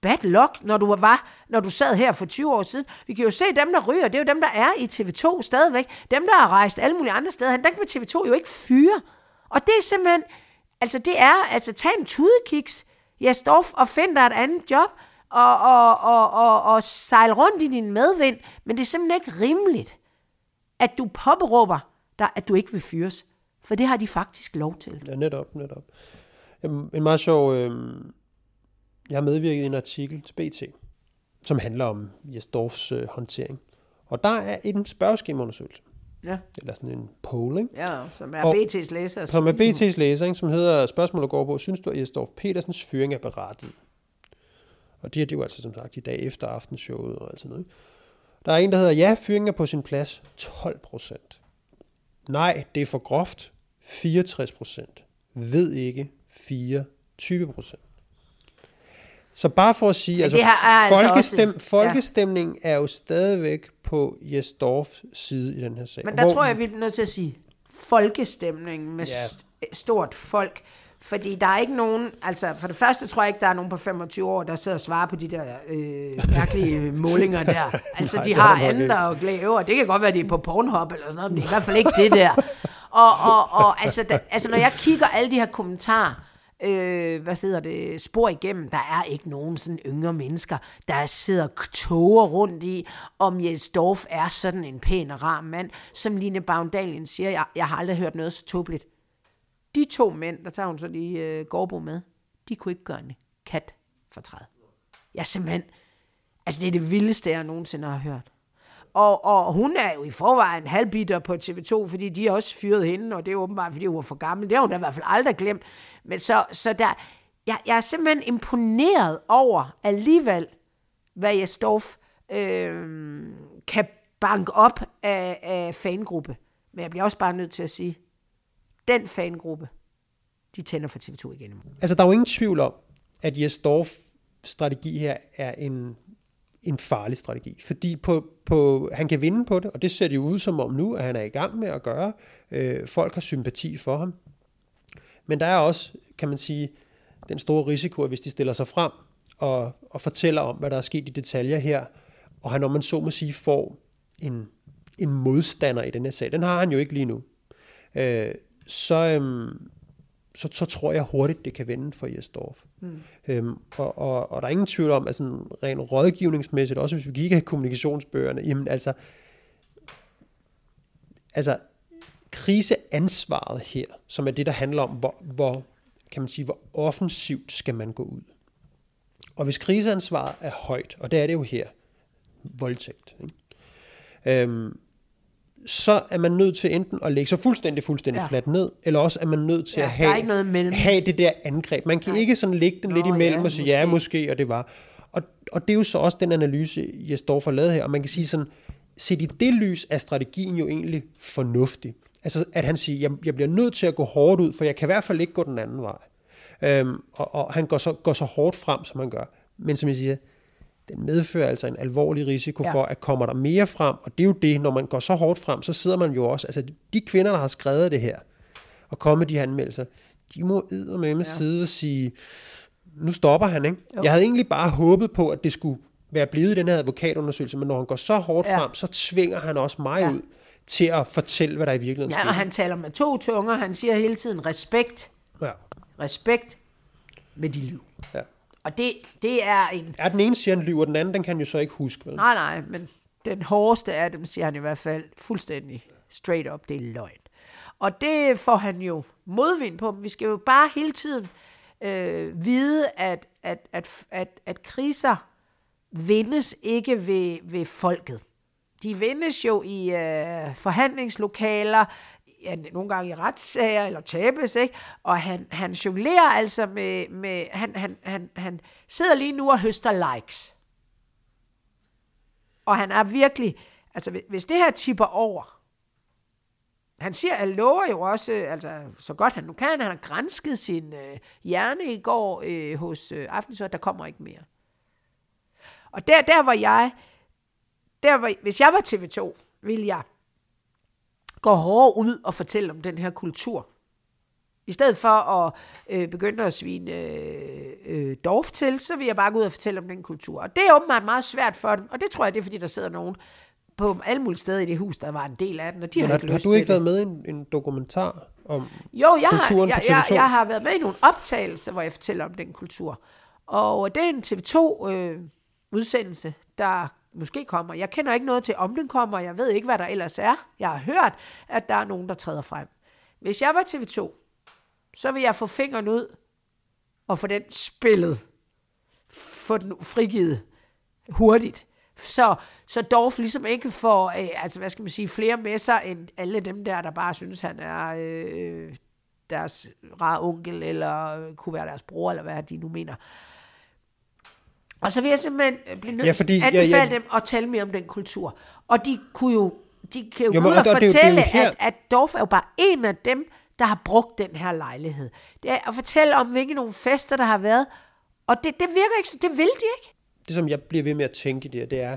B: bad luck, når du var, når du sad her for 20 år siden. Vi kan jo se dem, der ryger, det er jo dem, der er i TV2 stadigvæk. Dem, der har rejst alle mulige andre steder, den kan TV2 jo ikke fyre. Og det er simpelthen, altså det er, altså tag en tudekiks, Jesdorf, og find dig et andet job, og, og, og, og, og sejle rundt i din medvind, men det er simpelthen ikke rimeligt, at du påberåber dig, at du ikke vil fyres. For det har de faktisk lov til.
A: Ja, netop, netop. Øhm, en meget sjov øh, jeg har medvirket i en artikel til BT, som handler om Jesdorfs øh, håndtering. Og der er en spørgeskemaundersøgelse.
B: Ja.
A: Eller sådan en polling.
B: Ja, som er og, BT's læser.
A: Som er BT's læser, ikke, som hedder, spørgsmålet går på, synes du, at Jesdorf Petersens fyring er berettiget? Og det er det jo altså som sagt i dag efter aftenshowet og alt sådan noget. Der er en, der hedder, ja, fyringen er på sin plads, 12 procent. Nej, det er for groft, 64 procent. Ved ikke, 24 procent. Så bare for at sige, altså, altså folkestem, også, folkestemningen ja. er jo stadigvæk på Jes Dorfs side i den her sag.
B: Men der Hvor, tror jeg, vi er nødt til at sige folkestemningen med ja. stort folk. Fordi der er ikke nogen, altså for det første tror jeg ikke, der er nogen på 25 år, der sidder og svarer på de der øh, mærkelige målinger der. Altså Nej, de har andet og glæde og det kan godt være, de er på Pornhub eller sådan noget, men det er i hvert fald ikke det der. Og, og, og altså, da, altså når jeg kigger alle de her kommentarer, øh, hvad hedder det, spor igennem. Der er ikke nogen sådan yngre mennesker, der sidder toger rundt i, om Jens Dorf er sådan en pæn og rar mand. Som Line Baundalien siger, jeg, jeg har aldrig hørt noget så tåbeligt. De to mænd, der tager hun så lige øh, Gårdbo med, de kunne ikke gøre en kat for træet. Jeg simpelthen, altså det er det vildeste, jeg nogensinde har hørt. Og, og hun er jo i forvejen halvbitter på TV2, fordi de har også fyret hende, og det er åbenbart, fordi hun var for gammel. Det har hun da i hvert fald aldrig glemt. Men så, så der, jeg, jeg er simpelthen imponeret over alligevel, hvad jeg Stof øh, kan banke op af, af fangruppe. Men jeg bliver også bare nødt til at sige, den fangruppe, de tænder for TV2 igen.
A: Altså, der er jo ingen tvivl om, at Jes Dorf strategi her er en en farlig strategi, fordi på, på, han kan vinde på det, og det ser det jo ud som om nu, at han er i gang med at gøre. Øh, folk har sympati for ham. Men der er også, kan man sige, den store risiko, at hvis de stiller sig frem og, og fortæller om, hvad der er sket i detaljer her, og han, når man så må sige, får en, en modstander i den her sag. Den har han jo ikke lige nu. Øh, så, øhm, så, så tror jeg hurtigt, det kan vende for Jesdorf. Mm. Øhm, og, og, og der er ingen tvivl om, at sådan rent rådgivningsmæssigt, også hvis vi kigger i kommunikationsbøgerne, jamen altså, altså kriseansvaret her, som er det, der handler om, hvor, hvor, kan man sige, hvor offensivt skal man gå ud. Og hvis kriseansvaret er højt, og det er det jo her, voldtægt, ikke? Øhm, så er man nødt til enten at lægge sig fuldstændig, fuldstændig ja. fladt ned, eller også er man nødt til
B: Ja,
A: at have,
B: noget
A: have det der angreb. Man kan
B: Nej.
A: ikke sådan lægge den lidt
B: Nå,
A: imellem
B: ja,
A: og sige, ja,
B: måske.
A: måske, og det var. Og, og det er jo så også den analyse, jeg står for lavet her, og man kan sige sådan, set i det lys er strategien jo egentlig fornuftig. Altså, at han siger, jeg, jeg bliver nødt til at gå hårdt ud, for jeg kan i hvert fald ikke gå den anden vej. Øhm, og, og han går så, går så hårdt frem, som han gør. Men som jeg siger, den medfører altså en alvorlig risiko
B: Ja.
A: for, at kommer der mere frem, og det er jo det, når man går så hårdt frem, så sidder man jo også, altså de kvinder, der har skrevet det her, og kommet de her anmeldelser, de må med ja. sidde og sige, nu stopper han, ikke?
B: Jo.
A: Jeg havde egentlig bare håbet på, at det skulle være blevet i den her advokatundersøgelse, men når han går så hårdt
B: Ja.
A: frem, så tvinger han også mig
B: Ja.
A: ud til at fortælle, hvad der i virkeligheden
B: Ja, og han taler med to tunger. Han siger hele tiden respekt,
A: Ja.
B: respekt med de liv.
A: Ja.
B: Og det, det er en...
A: ja, den ene siger, han lyver, den anden, den kan jo så ikke huske. Vel?
B: Nej, nej, men den hårdeste af dem, siger han i hvert fald fuldstændig straight up, det er løgn. Og det får han jo modvind på. Vi skal jo bare hele tiden øh, vide, at, at, at, at, at kriser vindes ikke ved, ved folket. De vindes jo i øh, forhandlingslokaler, ja, nogle gange i retssager, eller tabes, ikke? Og han, han jonglerer altså med, med han, han, han, han sidder lige nu og høster likes. Og han er virkelig, altså hvis- det her tipper over, han siger, han lover jo også, altså så godt han nu kan, han har grænsket sin øh, hjerne i går øh, hos øh, Aftensø, der kommer ikke mere. Og der, der var jeg, der var, hvis jeg var TV2, ville jeg gå hårdere ud og fortælle om den her kultur. I stedet for at øh, begynde at svine øh, øh, Dorf til, så vil jeg bare gå ud og fortælle om den kultur. Og det er åbenbart meget svært for dem, og det tror jeg, det er, fordi der sidder nogen på alle mulige steder i det hus, der var en del af den, og de
A: Men
B: har,
A: har,
B: ikke
A: har du ikke
B: det.
A: været med i en, en dokumentar om...
B: Jo, jeg har,
A: kulturen
B: jeg,
A: på
B: jeg,
A: TV2?
B: jeg har været med i nogle optagelser, hvor jeg fortæller om den kultur. Og det er en TV2-udsendelse, øh, der måske kommer. Jeg kender ikke noget til, om den kommer. Jeg ved ikke, hvad der ellers er. Jeg har hørt, at der er nogen, der træder frem. Hvis jeg var TV2, så vil jeg få fingeren ud og få den spillet. Få den frigivet hurtigt. Så, så Dorf ligesom ikke får, øh, altså hvad skal man sige, flere med sig, end alle dem der, der bare synes, han er øh, deres rare onkel, eller kunne være deres bror, eller hvad de nu mener. Og så vil jeg simpelthen øh, blive nødt
A: Ja,
B: til
A: fordi-
B: at
A: ja,
B: anbefale
A: ja.
B: dem at tale mere om den kultur. Og de kunne jo, de kan jo,
A: Jo,
B: ud og
A: og det er jo- det er
B: fortælle,
A: her-
B: at, at Dorf er jo bare en af dem, der har brugt den her lejlighed. Det er at fortælle om, hvilke nogle fester, der har været. Og det, det virker ikke, så det vil de ikke.
A: det, som jeg bliver ved med at tænke i det er,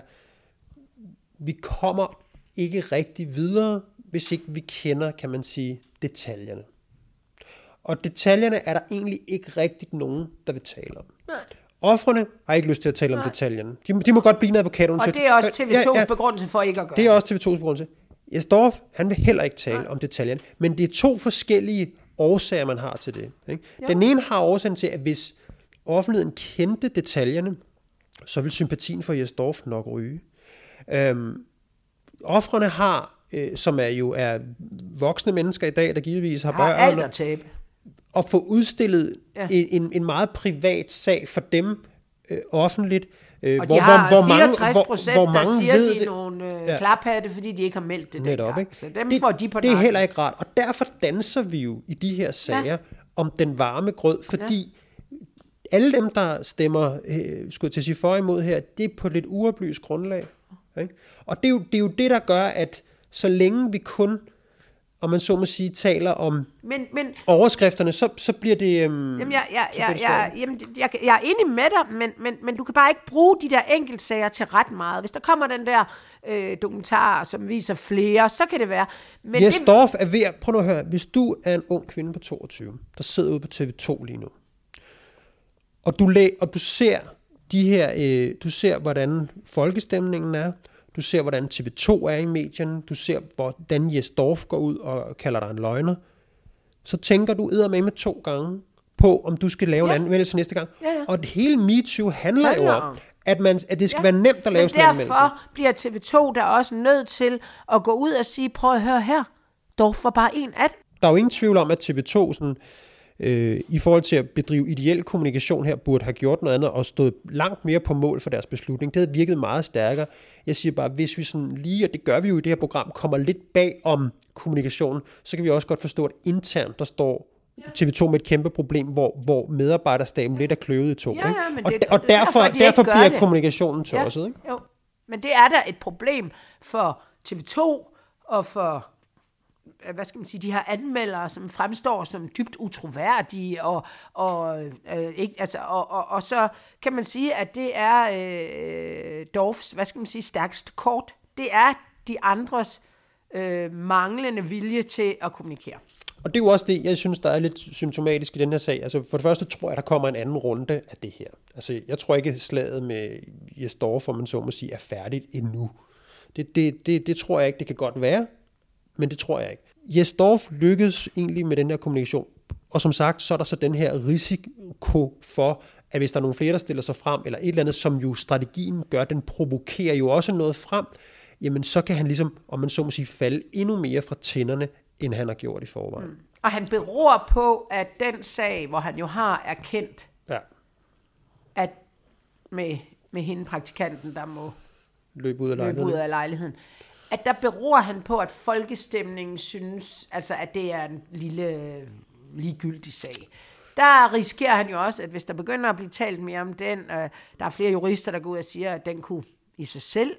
A: vi kommer ikke rigtig videre, hvis ikke vi kender, kan man sige, detaljerne. Og detaljerne er der egentlig ikke rigtigt nogen, der vil tale om.
B: Nej.
A: Offrene har ikke lyst til at tale om detaljerne. De, de må godt blive en advokat.
B: Og det er også TV2's begrundelse for ikke at gøre
A: Det er også TV2's begrundelse. Jesdorf, han vil heller ikke tale
B: Nej.
A: om detaljerne, men det er to forskellige årsager, man har til det. Ikke? Den ene har årsagen til, at hvis offentligheden kendte detaljerne, så vil sympatien for Jesdorf nok ryge. Øhm, offrene har, øh, som er jo er voksne mennesker i dag, der givetvis har,
B: har alt
A: børn,
B: at tabe.
A: At få udstillet
B: Ja.
A: en, en, meget privat sag for dem øh, offentligt, øh,
B: Og de har 64 procent,
A: hvor
B: der
A: mange
B: siger,
A: ved
B: de
A: det.
B: nogle øh,
A: Ja.
B: klaphatte, fordi de ikke har meldt det
A: Netop,
B: dengang.
A: ikke?
B: Så dem
A: det,
B: får de på
A: Det er heller ikke rart, og derfor danser vi jo i de her sager ja. om den varme grød, fordi ja. alle dem, der stemmer, øh, skulle jeg til at sige for imod her, det er på lidt uoplyst grundlag. Ikke? Og det er, jo, det er jo det, der gør, at så længe vi kun, om man så må sige, taler om
B: Men, men
A: overskrifterne, så, så bliver det... Øhm,
B: Jamen, jeg, jeg, jamen, jeg, jeg er enig med dig, men, men, men du kan bare ikke bruge de der enkeltsager til ret meget. Hvis der kommer den der øh, dokumentar, som viser flere, så kan det være. Men
A: Jes
B: det,
A: Dorf er ved at, prøv nu at høre, hvis du er en ung kvinde på 22, der sidder ude på TV2 lige nu, og du, læ- og du ser de her, øh, du ser, hvordan folkestemningen er, du ser, hvordan TV2 er i medierne, du ser, hvordan Jes Dorf går ud og kalder dig en løgner, så tænker du med med to gange på, om du skal lave ja. en anmeldelse næste gang.
B: Ja, ja.
A: Og det hele MeToo handler jo om, at, man, at det skal ja. være nemt at lave
B: Men
A: sådan en anmeldelse.
B: derfor bliver TV2 der også nødt til at gå ud og sige, prøv at høre her, Dorf var bare en af dem.
A: Der er jo ingen tvivl om, at TV2 sådan, øh, i forhold til at bedrive ideel kommunikation her, burde have gjort noget andet og stået langt mere på mål for deres beslutning. Det havde virket meget stærkere. Jeg siger bare, hvis vi sådan lige, og det gør vi jo i det her program, kommer lidt bag om kommunikationen, så kan vi også godt forstå, at internt der står TV2 med et kæmpe problem, hvor, hvor medarbejderstaben lidt er kløvet i to.
B: Ja,
A: ikke?
B: ja, men
A: og,
B: det-
A: og
B: er
A: derfor,
B: derfor, de
A: derfor
B: ikke
A: bliver
B: det.
A: kommunikationen tosset. Ikke?
B: Jo, men det er da et problem for TV2 og for øh, Øh, hvad skal man sige, de her anmeldere, som fremstår som dybt utroværdige, og, og, øh, ikke, altså, og, og, og så kan man sige, at det er øh, Dorfs, hvad skal man sige, stærkeste kort. Det er de andres øh, manglende vilje til at kommunikere.
A: Og det er jo også det, jeg synes, der er lidt symptomatisk i den her sag. Altså for det første tror jeg, der kommer en anden runde af det her. Altså jeg tror ikke, at slaget med Jes Dorf, om man så må sige, er færdigt endnu. Det, det, det, det tror jeg ikke, det kan godt være, men det tror jeg ikke. Jes Dorf lykkedes egentlig med den her kommunikation. Og som sagt, så er der så den her risiko for, at hvis der er nogle flere, der stiller sig frem, eller et eller andet, som jo strategien gør, den provokerer jo også noget frem, jamen så kan han ligesom, om man så må sige, falde endnu mere fra tænderne, end han har gjort i forvejen. Mm.
B: Og han beror på, at den sag, hvor han jo har erkendt,
A: Ja,
B: at med, med hende praktikanten, der må
A: løb ud af
B: løbe ud af lejligheden. At der beror han på, at folkestemningen synes, altså at det er en lille ligegyldig sag. Der risikerer han jo også, at hvis der begynder at blive talt mere om den, øh, der er flere jurister, der går ud og siger, at den kunne i sig selv,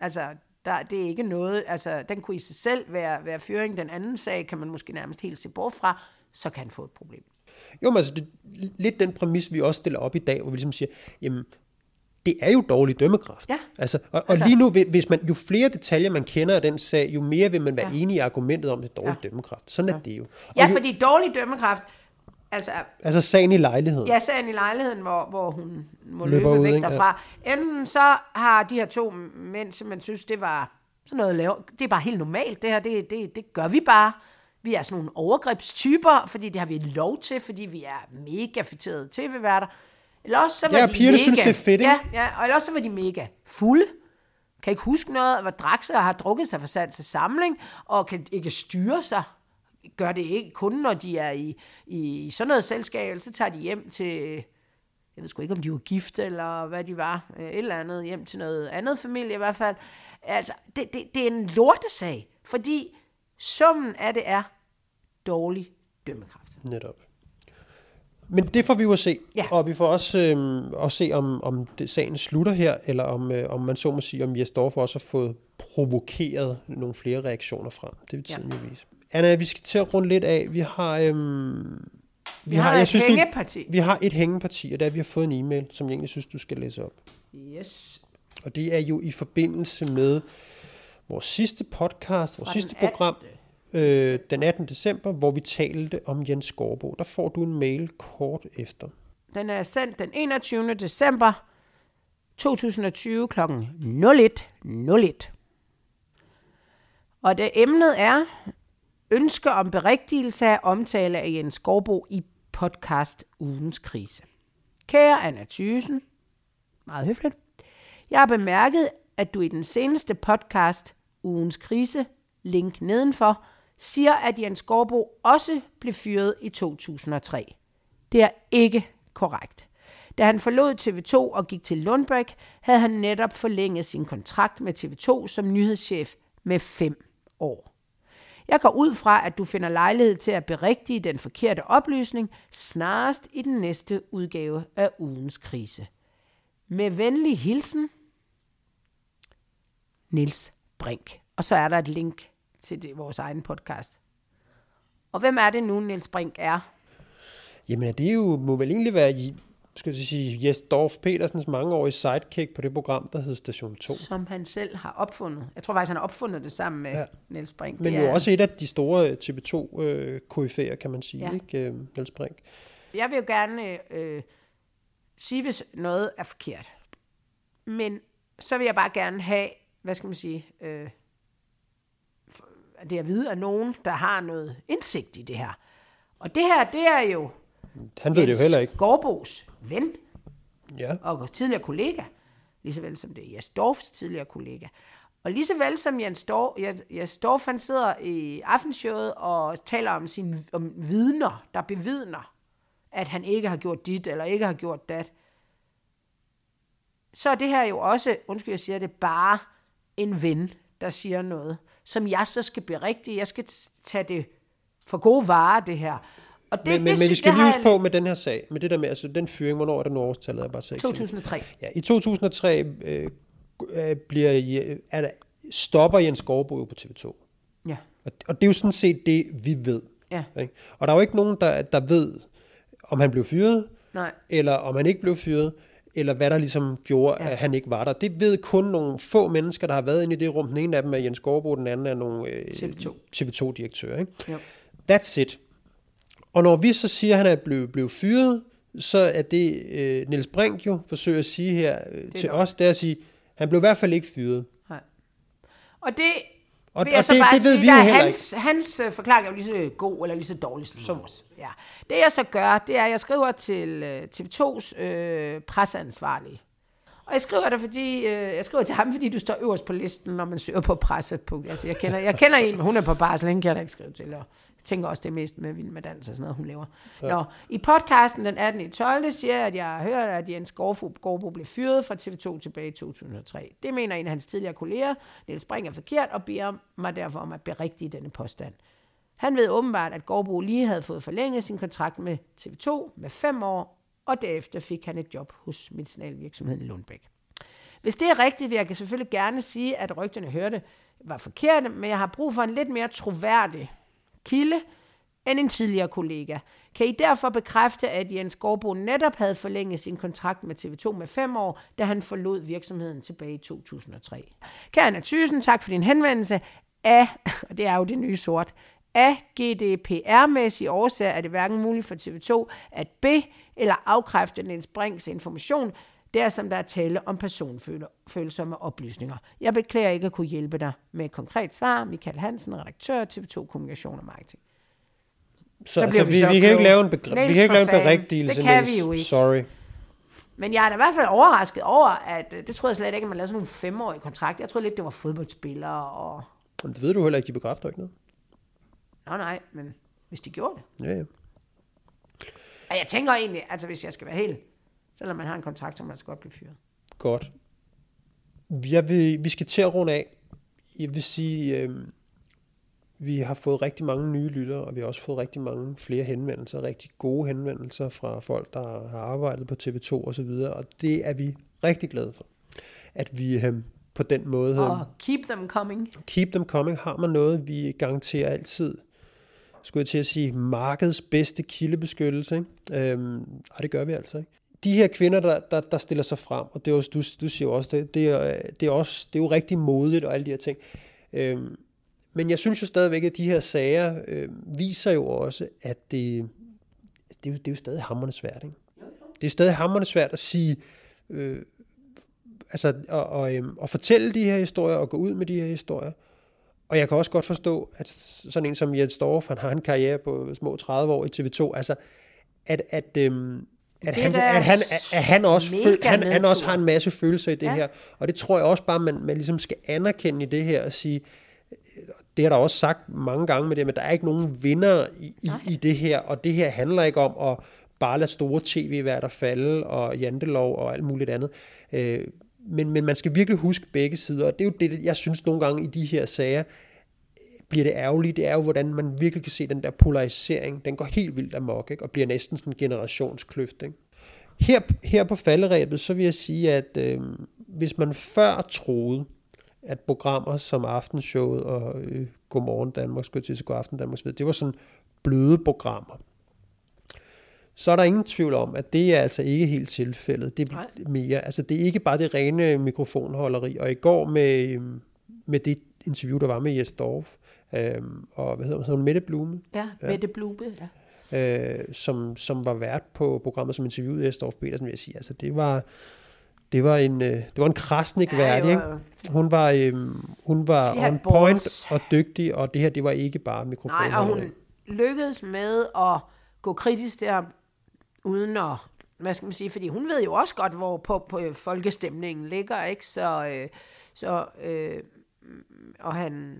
B: altså der, det er ikke noget, altså den kunne i sig selv være, være fyring. Den anden sag kan man måske nærmest helt se bort fra, så kan han få et problem.
A: Jo, men altså, det, lidt den præmis, vi også stiller op i dag, hvor vi ligesom siger, jamen, det er jo dårlig dømmekraft.
B: Ja.
A: Altså, og, og
B: Altså-
A: lige nu, hvis- man, jo flere detaljer man kender af den sag, jo mere vil man være ja. enig i argumentet om, at det dårlig ja. dømmekraft. Sådan er det jo. Og
B: Ja,
A: jo,
B: fordi dårlig dømmekraft, altså
A: Altså sagen i lejligheden.
B: Ja, sagen i lejligheden, hvor, hvor hun må
A: Løber
B: løbe
A: ud,
B: væk
A: ikke?
B: derfra. Enten så har de her to mænd simpelthen synes, det var sådan noget lave. Det er bare helt normalt, det her. Det, det, det gør vi bare. Vi er sådan nogle overgrebstyper, fordi det har vi lov til, fordi vi er mega fætterede tv-værter. Eller også så var
A: Ja,
B: de
A: pigerne
B: mega,
A: synes, det er fedt, ikke?
B: Ja, ja, og ellers så var de mega fulde. Kan ikke huske noget, var drak sig og har drukket sig for sand til samling, og kan ikke styre sig. Gør det ikke kun, når de er i, i sådan noget selskab, så tager de hjem til, jeg ved sgu ikke, om de var gift, eller hvad de var, øh, et eller andet, hjem til noget andet familie i hvert fald. Altså, det, det, det er en lortesag, fordi summen af det er dårlig dømmekraft.
A: Netop. Men det får vi jo at se.
B: Ja.
A: Og vi får også øh, at se, om, om det, sagen slutter her, eller om, øh, om man så må sige, om Jes Dorf også har fået provokeret nogle flere reaktioner frem. Det vil tiden jo vise. Anna, vi skal til at runde lidt af. Vi har... Øhm,
B: Vi har et hængeparti.
A: Vi, vi har et hængeparti, og der vi har fået en e-mail, som jeg egentlig synes, du skal læse op.
B: Yes.
A: Og det er jo i forbindelse med vores sidste podcast, vores sidste program, øh, den 18. december, hvor vi talte om Jens Skorbo. Der får du en mail kort efter.
B: Den er sendt den 21. december 2020 kl. 01.01. Og det emnet er ønske om berigtigelse af omtale af Jens Skorbo i podcast Ugens Krise. Kære Anna Thysen, meget høfligt. Jeg har bemærket, at du i den seneste podcast Ugens Krise, link nedenfor, siger, at Jens Skorbo også blev fyret i 2003. Det er ikke korrekt. Da han forlod TV2 og gik til Lundbæk, havde han netop forlænget sin kontrakt med TV2 som nyhedschef med fem år. Jeg går ud fra, at du finder lejlighed til at berigtige den forkerte oplysning snarest i den næste udgave af ugens krise. Med venlig hilsen, Nils Brink. Og så er der et link til det, vores egen podcast. Og hvem er det nu, Nils Brink er?
A: Jamen, det er jo, må vel egentlig være i- skal jeg sige, Jes Dorf Petersens mangeårige sidekick på det program, der hed Station 2.
B: Som han selv har opfundet. Jeg tror faktisk, han har opfundet det sammen med
A: Ja.
B: Niels Brink.
A: Men
B: det
A: jo
B: er,
A: også et af de store TV2 øh, koryfæer, kan man sige,
B: Ja.
A: ikke, øh, Niels Brink?
B: Jeg vil jo gerne øh, sige, hvis noget er forkert. Men så vil jeg bare gerne have, hvad skal man sige, øh, det at vide af nogen, der har noget indsigt i det her. Og det her, det er jo
A: Han ved det jo heller ikke.
B: Gårdbos ven
A: Ja.
B: og tidligere kollega, lige så vel som det er Jes Dorfs tidligere kollega. Og lige så vel som Jens Dorf, Jens- Dorf han sidder i aftenshowet og taler om sine om vidner, der bevidner, at han ikke har gjort dit eller ikke har gjort dat, så er det her jo også, undskyld jeg siger det, bare en ven, der siger noget, som jeg så skal berigtige. Jeg skal tage det for gode varer, det her. Og det,
A: Men, men,
B: det,
A: men vi
B: sy-
A: skal lige huske på med den her sag, med det der med, altså den fyring, hvornår er det nu årstallet? Jeg bare sagde
B: 2003.
A: Ja, i 2003 øh, øh, bliver, er der, stopper Jens jo på TV2.
B: Ja.
A: Og, og det er jo sådan set det, vi ved.
B: Ja.
A: Ikke? Og der er jo ikke nogen, der, der ved, om han blev fyret,
B: Nej.
A: eller om han ikke blev fyret, eller hvad der ligesom gjorde, ja.
B: Ja.
A: at han ikke var der. Det ved kun nogle få mennesker, der har været inde i det rum. Den ene af dem er Jens Skovbo, den anden er nogle øh,
B: TV2.
A: TV2-direktører. Ikke?
B: Jo.
A: That's it. Og når vi så siger, at han er blevet, blevet fyret, så er det, øh, Niels Brink jo forsøger at sige her øh, til
B: nok.
A: os, det er at sige, han blev i hvert fald ikke fyret.
B: Nej. Og det
A: Og-
B: vil jeg
A: og
B: så
A: det-
B: bare
A: det ved
B: sige,
A: vi jo
B: der er
A: heller
B: hans, hans øh, forklaring er jo lige så god eller lige så dårlig som vores. Ja. Det jeg så gør, det er, at jeg skriver til øh, TV2's øh, presseansvarlige. Og jeg skriver det, fordi, øh, jeg skriver til ham, fordi du står øverst på listen, når man søger på presse. Altså, jeg, kender, jeg kender en, men hun er på barsel, hende kan jeg da ikke skrive til. Og tænker også, det mest med Vild med Dans og sådan noget, hun laver. Ja. Nå, I podcasten den 18. 12. siger jeg, at jeg har hørt, at Jens Gårdbo, Gårdbo blev fyret fra TV2 tilbage i 2003. Det mener en af hans tidligere kolleger, Niels Brink, er forkert, og beder mig derfor om at berigtige denne påstand. Han ved åbenbart, at Gårdbo lige havde fået forlænget sin kontrakt med TV2 med fem år, og derefter fik han et job hos medicinalvirksomheden Lundbæk. Hvis det er rigtigt, vil jeg selvfølgelig gerne sige, at rygterne hørte var forkerte, men jeg har brug for en lidt mere troværdig kilde end en tidligere kollega. Kan I derfor bekræfte, at Jens Gårdbo netop havde forlænget sin kontrakt med TV2 med fem år, da han forlod virksomheden tilbage i 2003? Kære Anna Thysen, tak for din henvendelse. Af, og det er jo det nye sort, af GDPR-mæssige årsager er det hverken muligt for TV2 at be- eller afkræfte Niels Brinks information, der som der er tale om personfølsomme oplysninger. Jeg beklager ikke at kunne hjælpe dig med et konkret svar. Michael Hansen, redaktør TV2 Kommunikation og Marketing.
A: Så,
B: Så
A: altså,
B: vi så
A: vi, kan ikke lave en, begr- vi kan ikke lave en berigtigelse,
B: Det kan
A: Niels.
B: vi jo ikke.
A: Sorry.
B: Men jeg er da i hvert fald overrasket over, at øh, det troede jeg slet ikke, at man lavede sådan nogle femårige kontrakter. Jeg troede lidt, det var fodboldspillere og...
A: Men det ved du heller ikke, de bekræfter ikke noget.
B: Nå nej, men hvis de gjorde det.
A: Ja, ja.
B: Ja, jeg tænker egentlig, altså hvis jeg skal være helt... Selvom man har en kontrakt, så man skal godt blive fyret.
A: Godt. Jeg vil, vi skal til at runde af. Jeg vil sige, øh, vi har fået rigtig mange nye lyttere, og vi har også fået rigtig mange flere henvendelser, rigtig gode henvendelser fra folk, der har arbejdet på TV2 og så videre, og det er vi rigtig glade for. At vi øh, på den måde... Øh,
B: Og keep them coming.
A: Keep them coming har man noget, vi garanterer altid, skulle jeg til at sige, markedets bedste kildebeskyttelse. Ikke? Øhm, ej, det gør vi altså ikke. De her kvinder, der, der, der stiller sig frem, og det er også, du, du siger jo også, det, det, er, det, er også, det er jo rigtig modigt og alle de her ting. Øhm, men jeg synes jo stadigvæk, at de her sager øh, viser jo også, at det, det, er jo, det er jo stadig hammerne svært. Ikke? Det er stadig hammerne svært at sige, øh, altså at, og, øhm, at fortælle de her historier og gå ud med de her historier. Og jeg kan også godt forstå, at sådan en som Jens Dorf, han har en karriere på små 30 år i TV2, altså at, at, øhm, at, han, at, han, at han, også føl, han, han også har en masse følelser i det
B: ja.
A: her. Og det tror jeg også bare, man, man ligesom skal anerkende i det her og sige, det har der også sagt mange gange med det, men der er ikke nogen vinder i, i, i det her, og det her handler ikke om at bare lade store tv-værter falde, og jantelov og alt muligt andet. Øh, men, men man skal virkelig huske begge sider, og det er jo det, jeg synes nogle gange i de her sager, bliver det ærgerligt, det er jo, hvordan man virkelig kan se den der polarisering, den går helt vildt amok, ikke? og bliver næsten sådan en generationskløft. Ikke? Her, her på falderæbet, så vil jeg sige, at øh, hvis man før troede, at programmer som Aftenshowet og øh, Godmorgen Danmark, skulle til at God Aften Danmark, det var sådan bløde programmer. Så er der ingen tvivl om, at det er altså ikke helt tilfældet. Det er
B: Nej.
A: mere, altså det er ikke bare det rene mikrofonholderi. Og i går med, øhm, med det interview, der var med Jes Dorf, øhm, og hvad hedder hun, Mette Blume,
B: Ja,
A: Ja.
B: Mette Blube. Ja.
A: øh, som, som var vært på programmet, som interviewede Jes Dorf Petersen, vil jeg sige, altså det var, det var en, øh, det var en krasnik værdig, ikke? Hun var, øhm, hun var on point
B: balls.
A: og dygtig, og det her, det var ikke bare mikrofon.
B: Nej, og hun lykkedes med at gå kritisk der, uden at, hvad skal man sige, fordi hun ved jo også godt, hvor på, på folkestemningen ligger, ikke? Så, øh, så øh, og han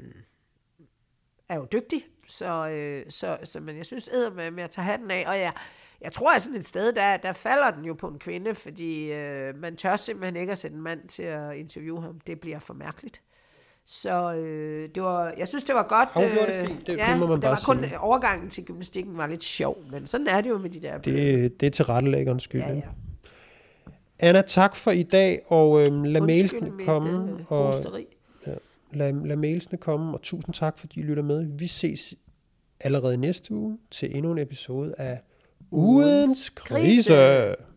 B: er jo dygtig, så, øh, så, så men jeg synes, æder med, at tage hatten af, og jeg, jeg tror, at sådan et sted, der, der falder den jo på en kvinde, fordi øh, man tør simpelthen ikke at sætte en mand til at interviewe ham. Det bliver for mærkeligt. Så øh, det var, jeg synes, det var godt.
A: Hun det
B: øh,
A: fint, det-
B: ja,
A: det må man
B: det
A: bare
B: var kun
A: sige.
B: overgangen til gymnastikken var lidt sjov, men sådan er det jo med de der.
A: Det, det er til rettelæggerens skyld.
B: ja, ja.
A: Anna, tak for i dag, og øhm, lad
B: Undskyld
A: mailsene komme.
B: øh,
A: og,
B: hosteri.
A: Lad, lad mailsene komme, og tusind tak, fordi I lytter med. Vi ses allerede næste uge til endnu en episode af Ugens Krise.
B: Krise.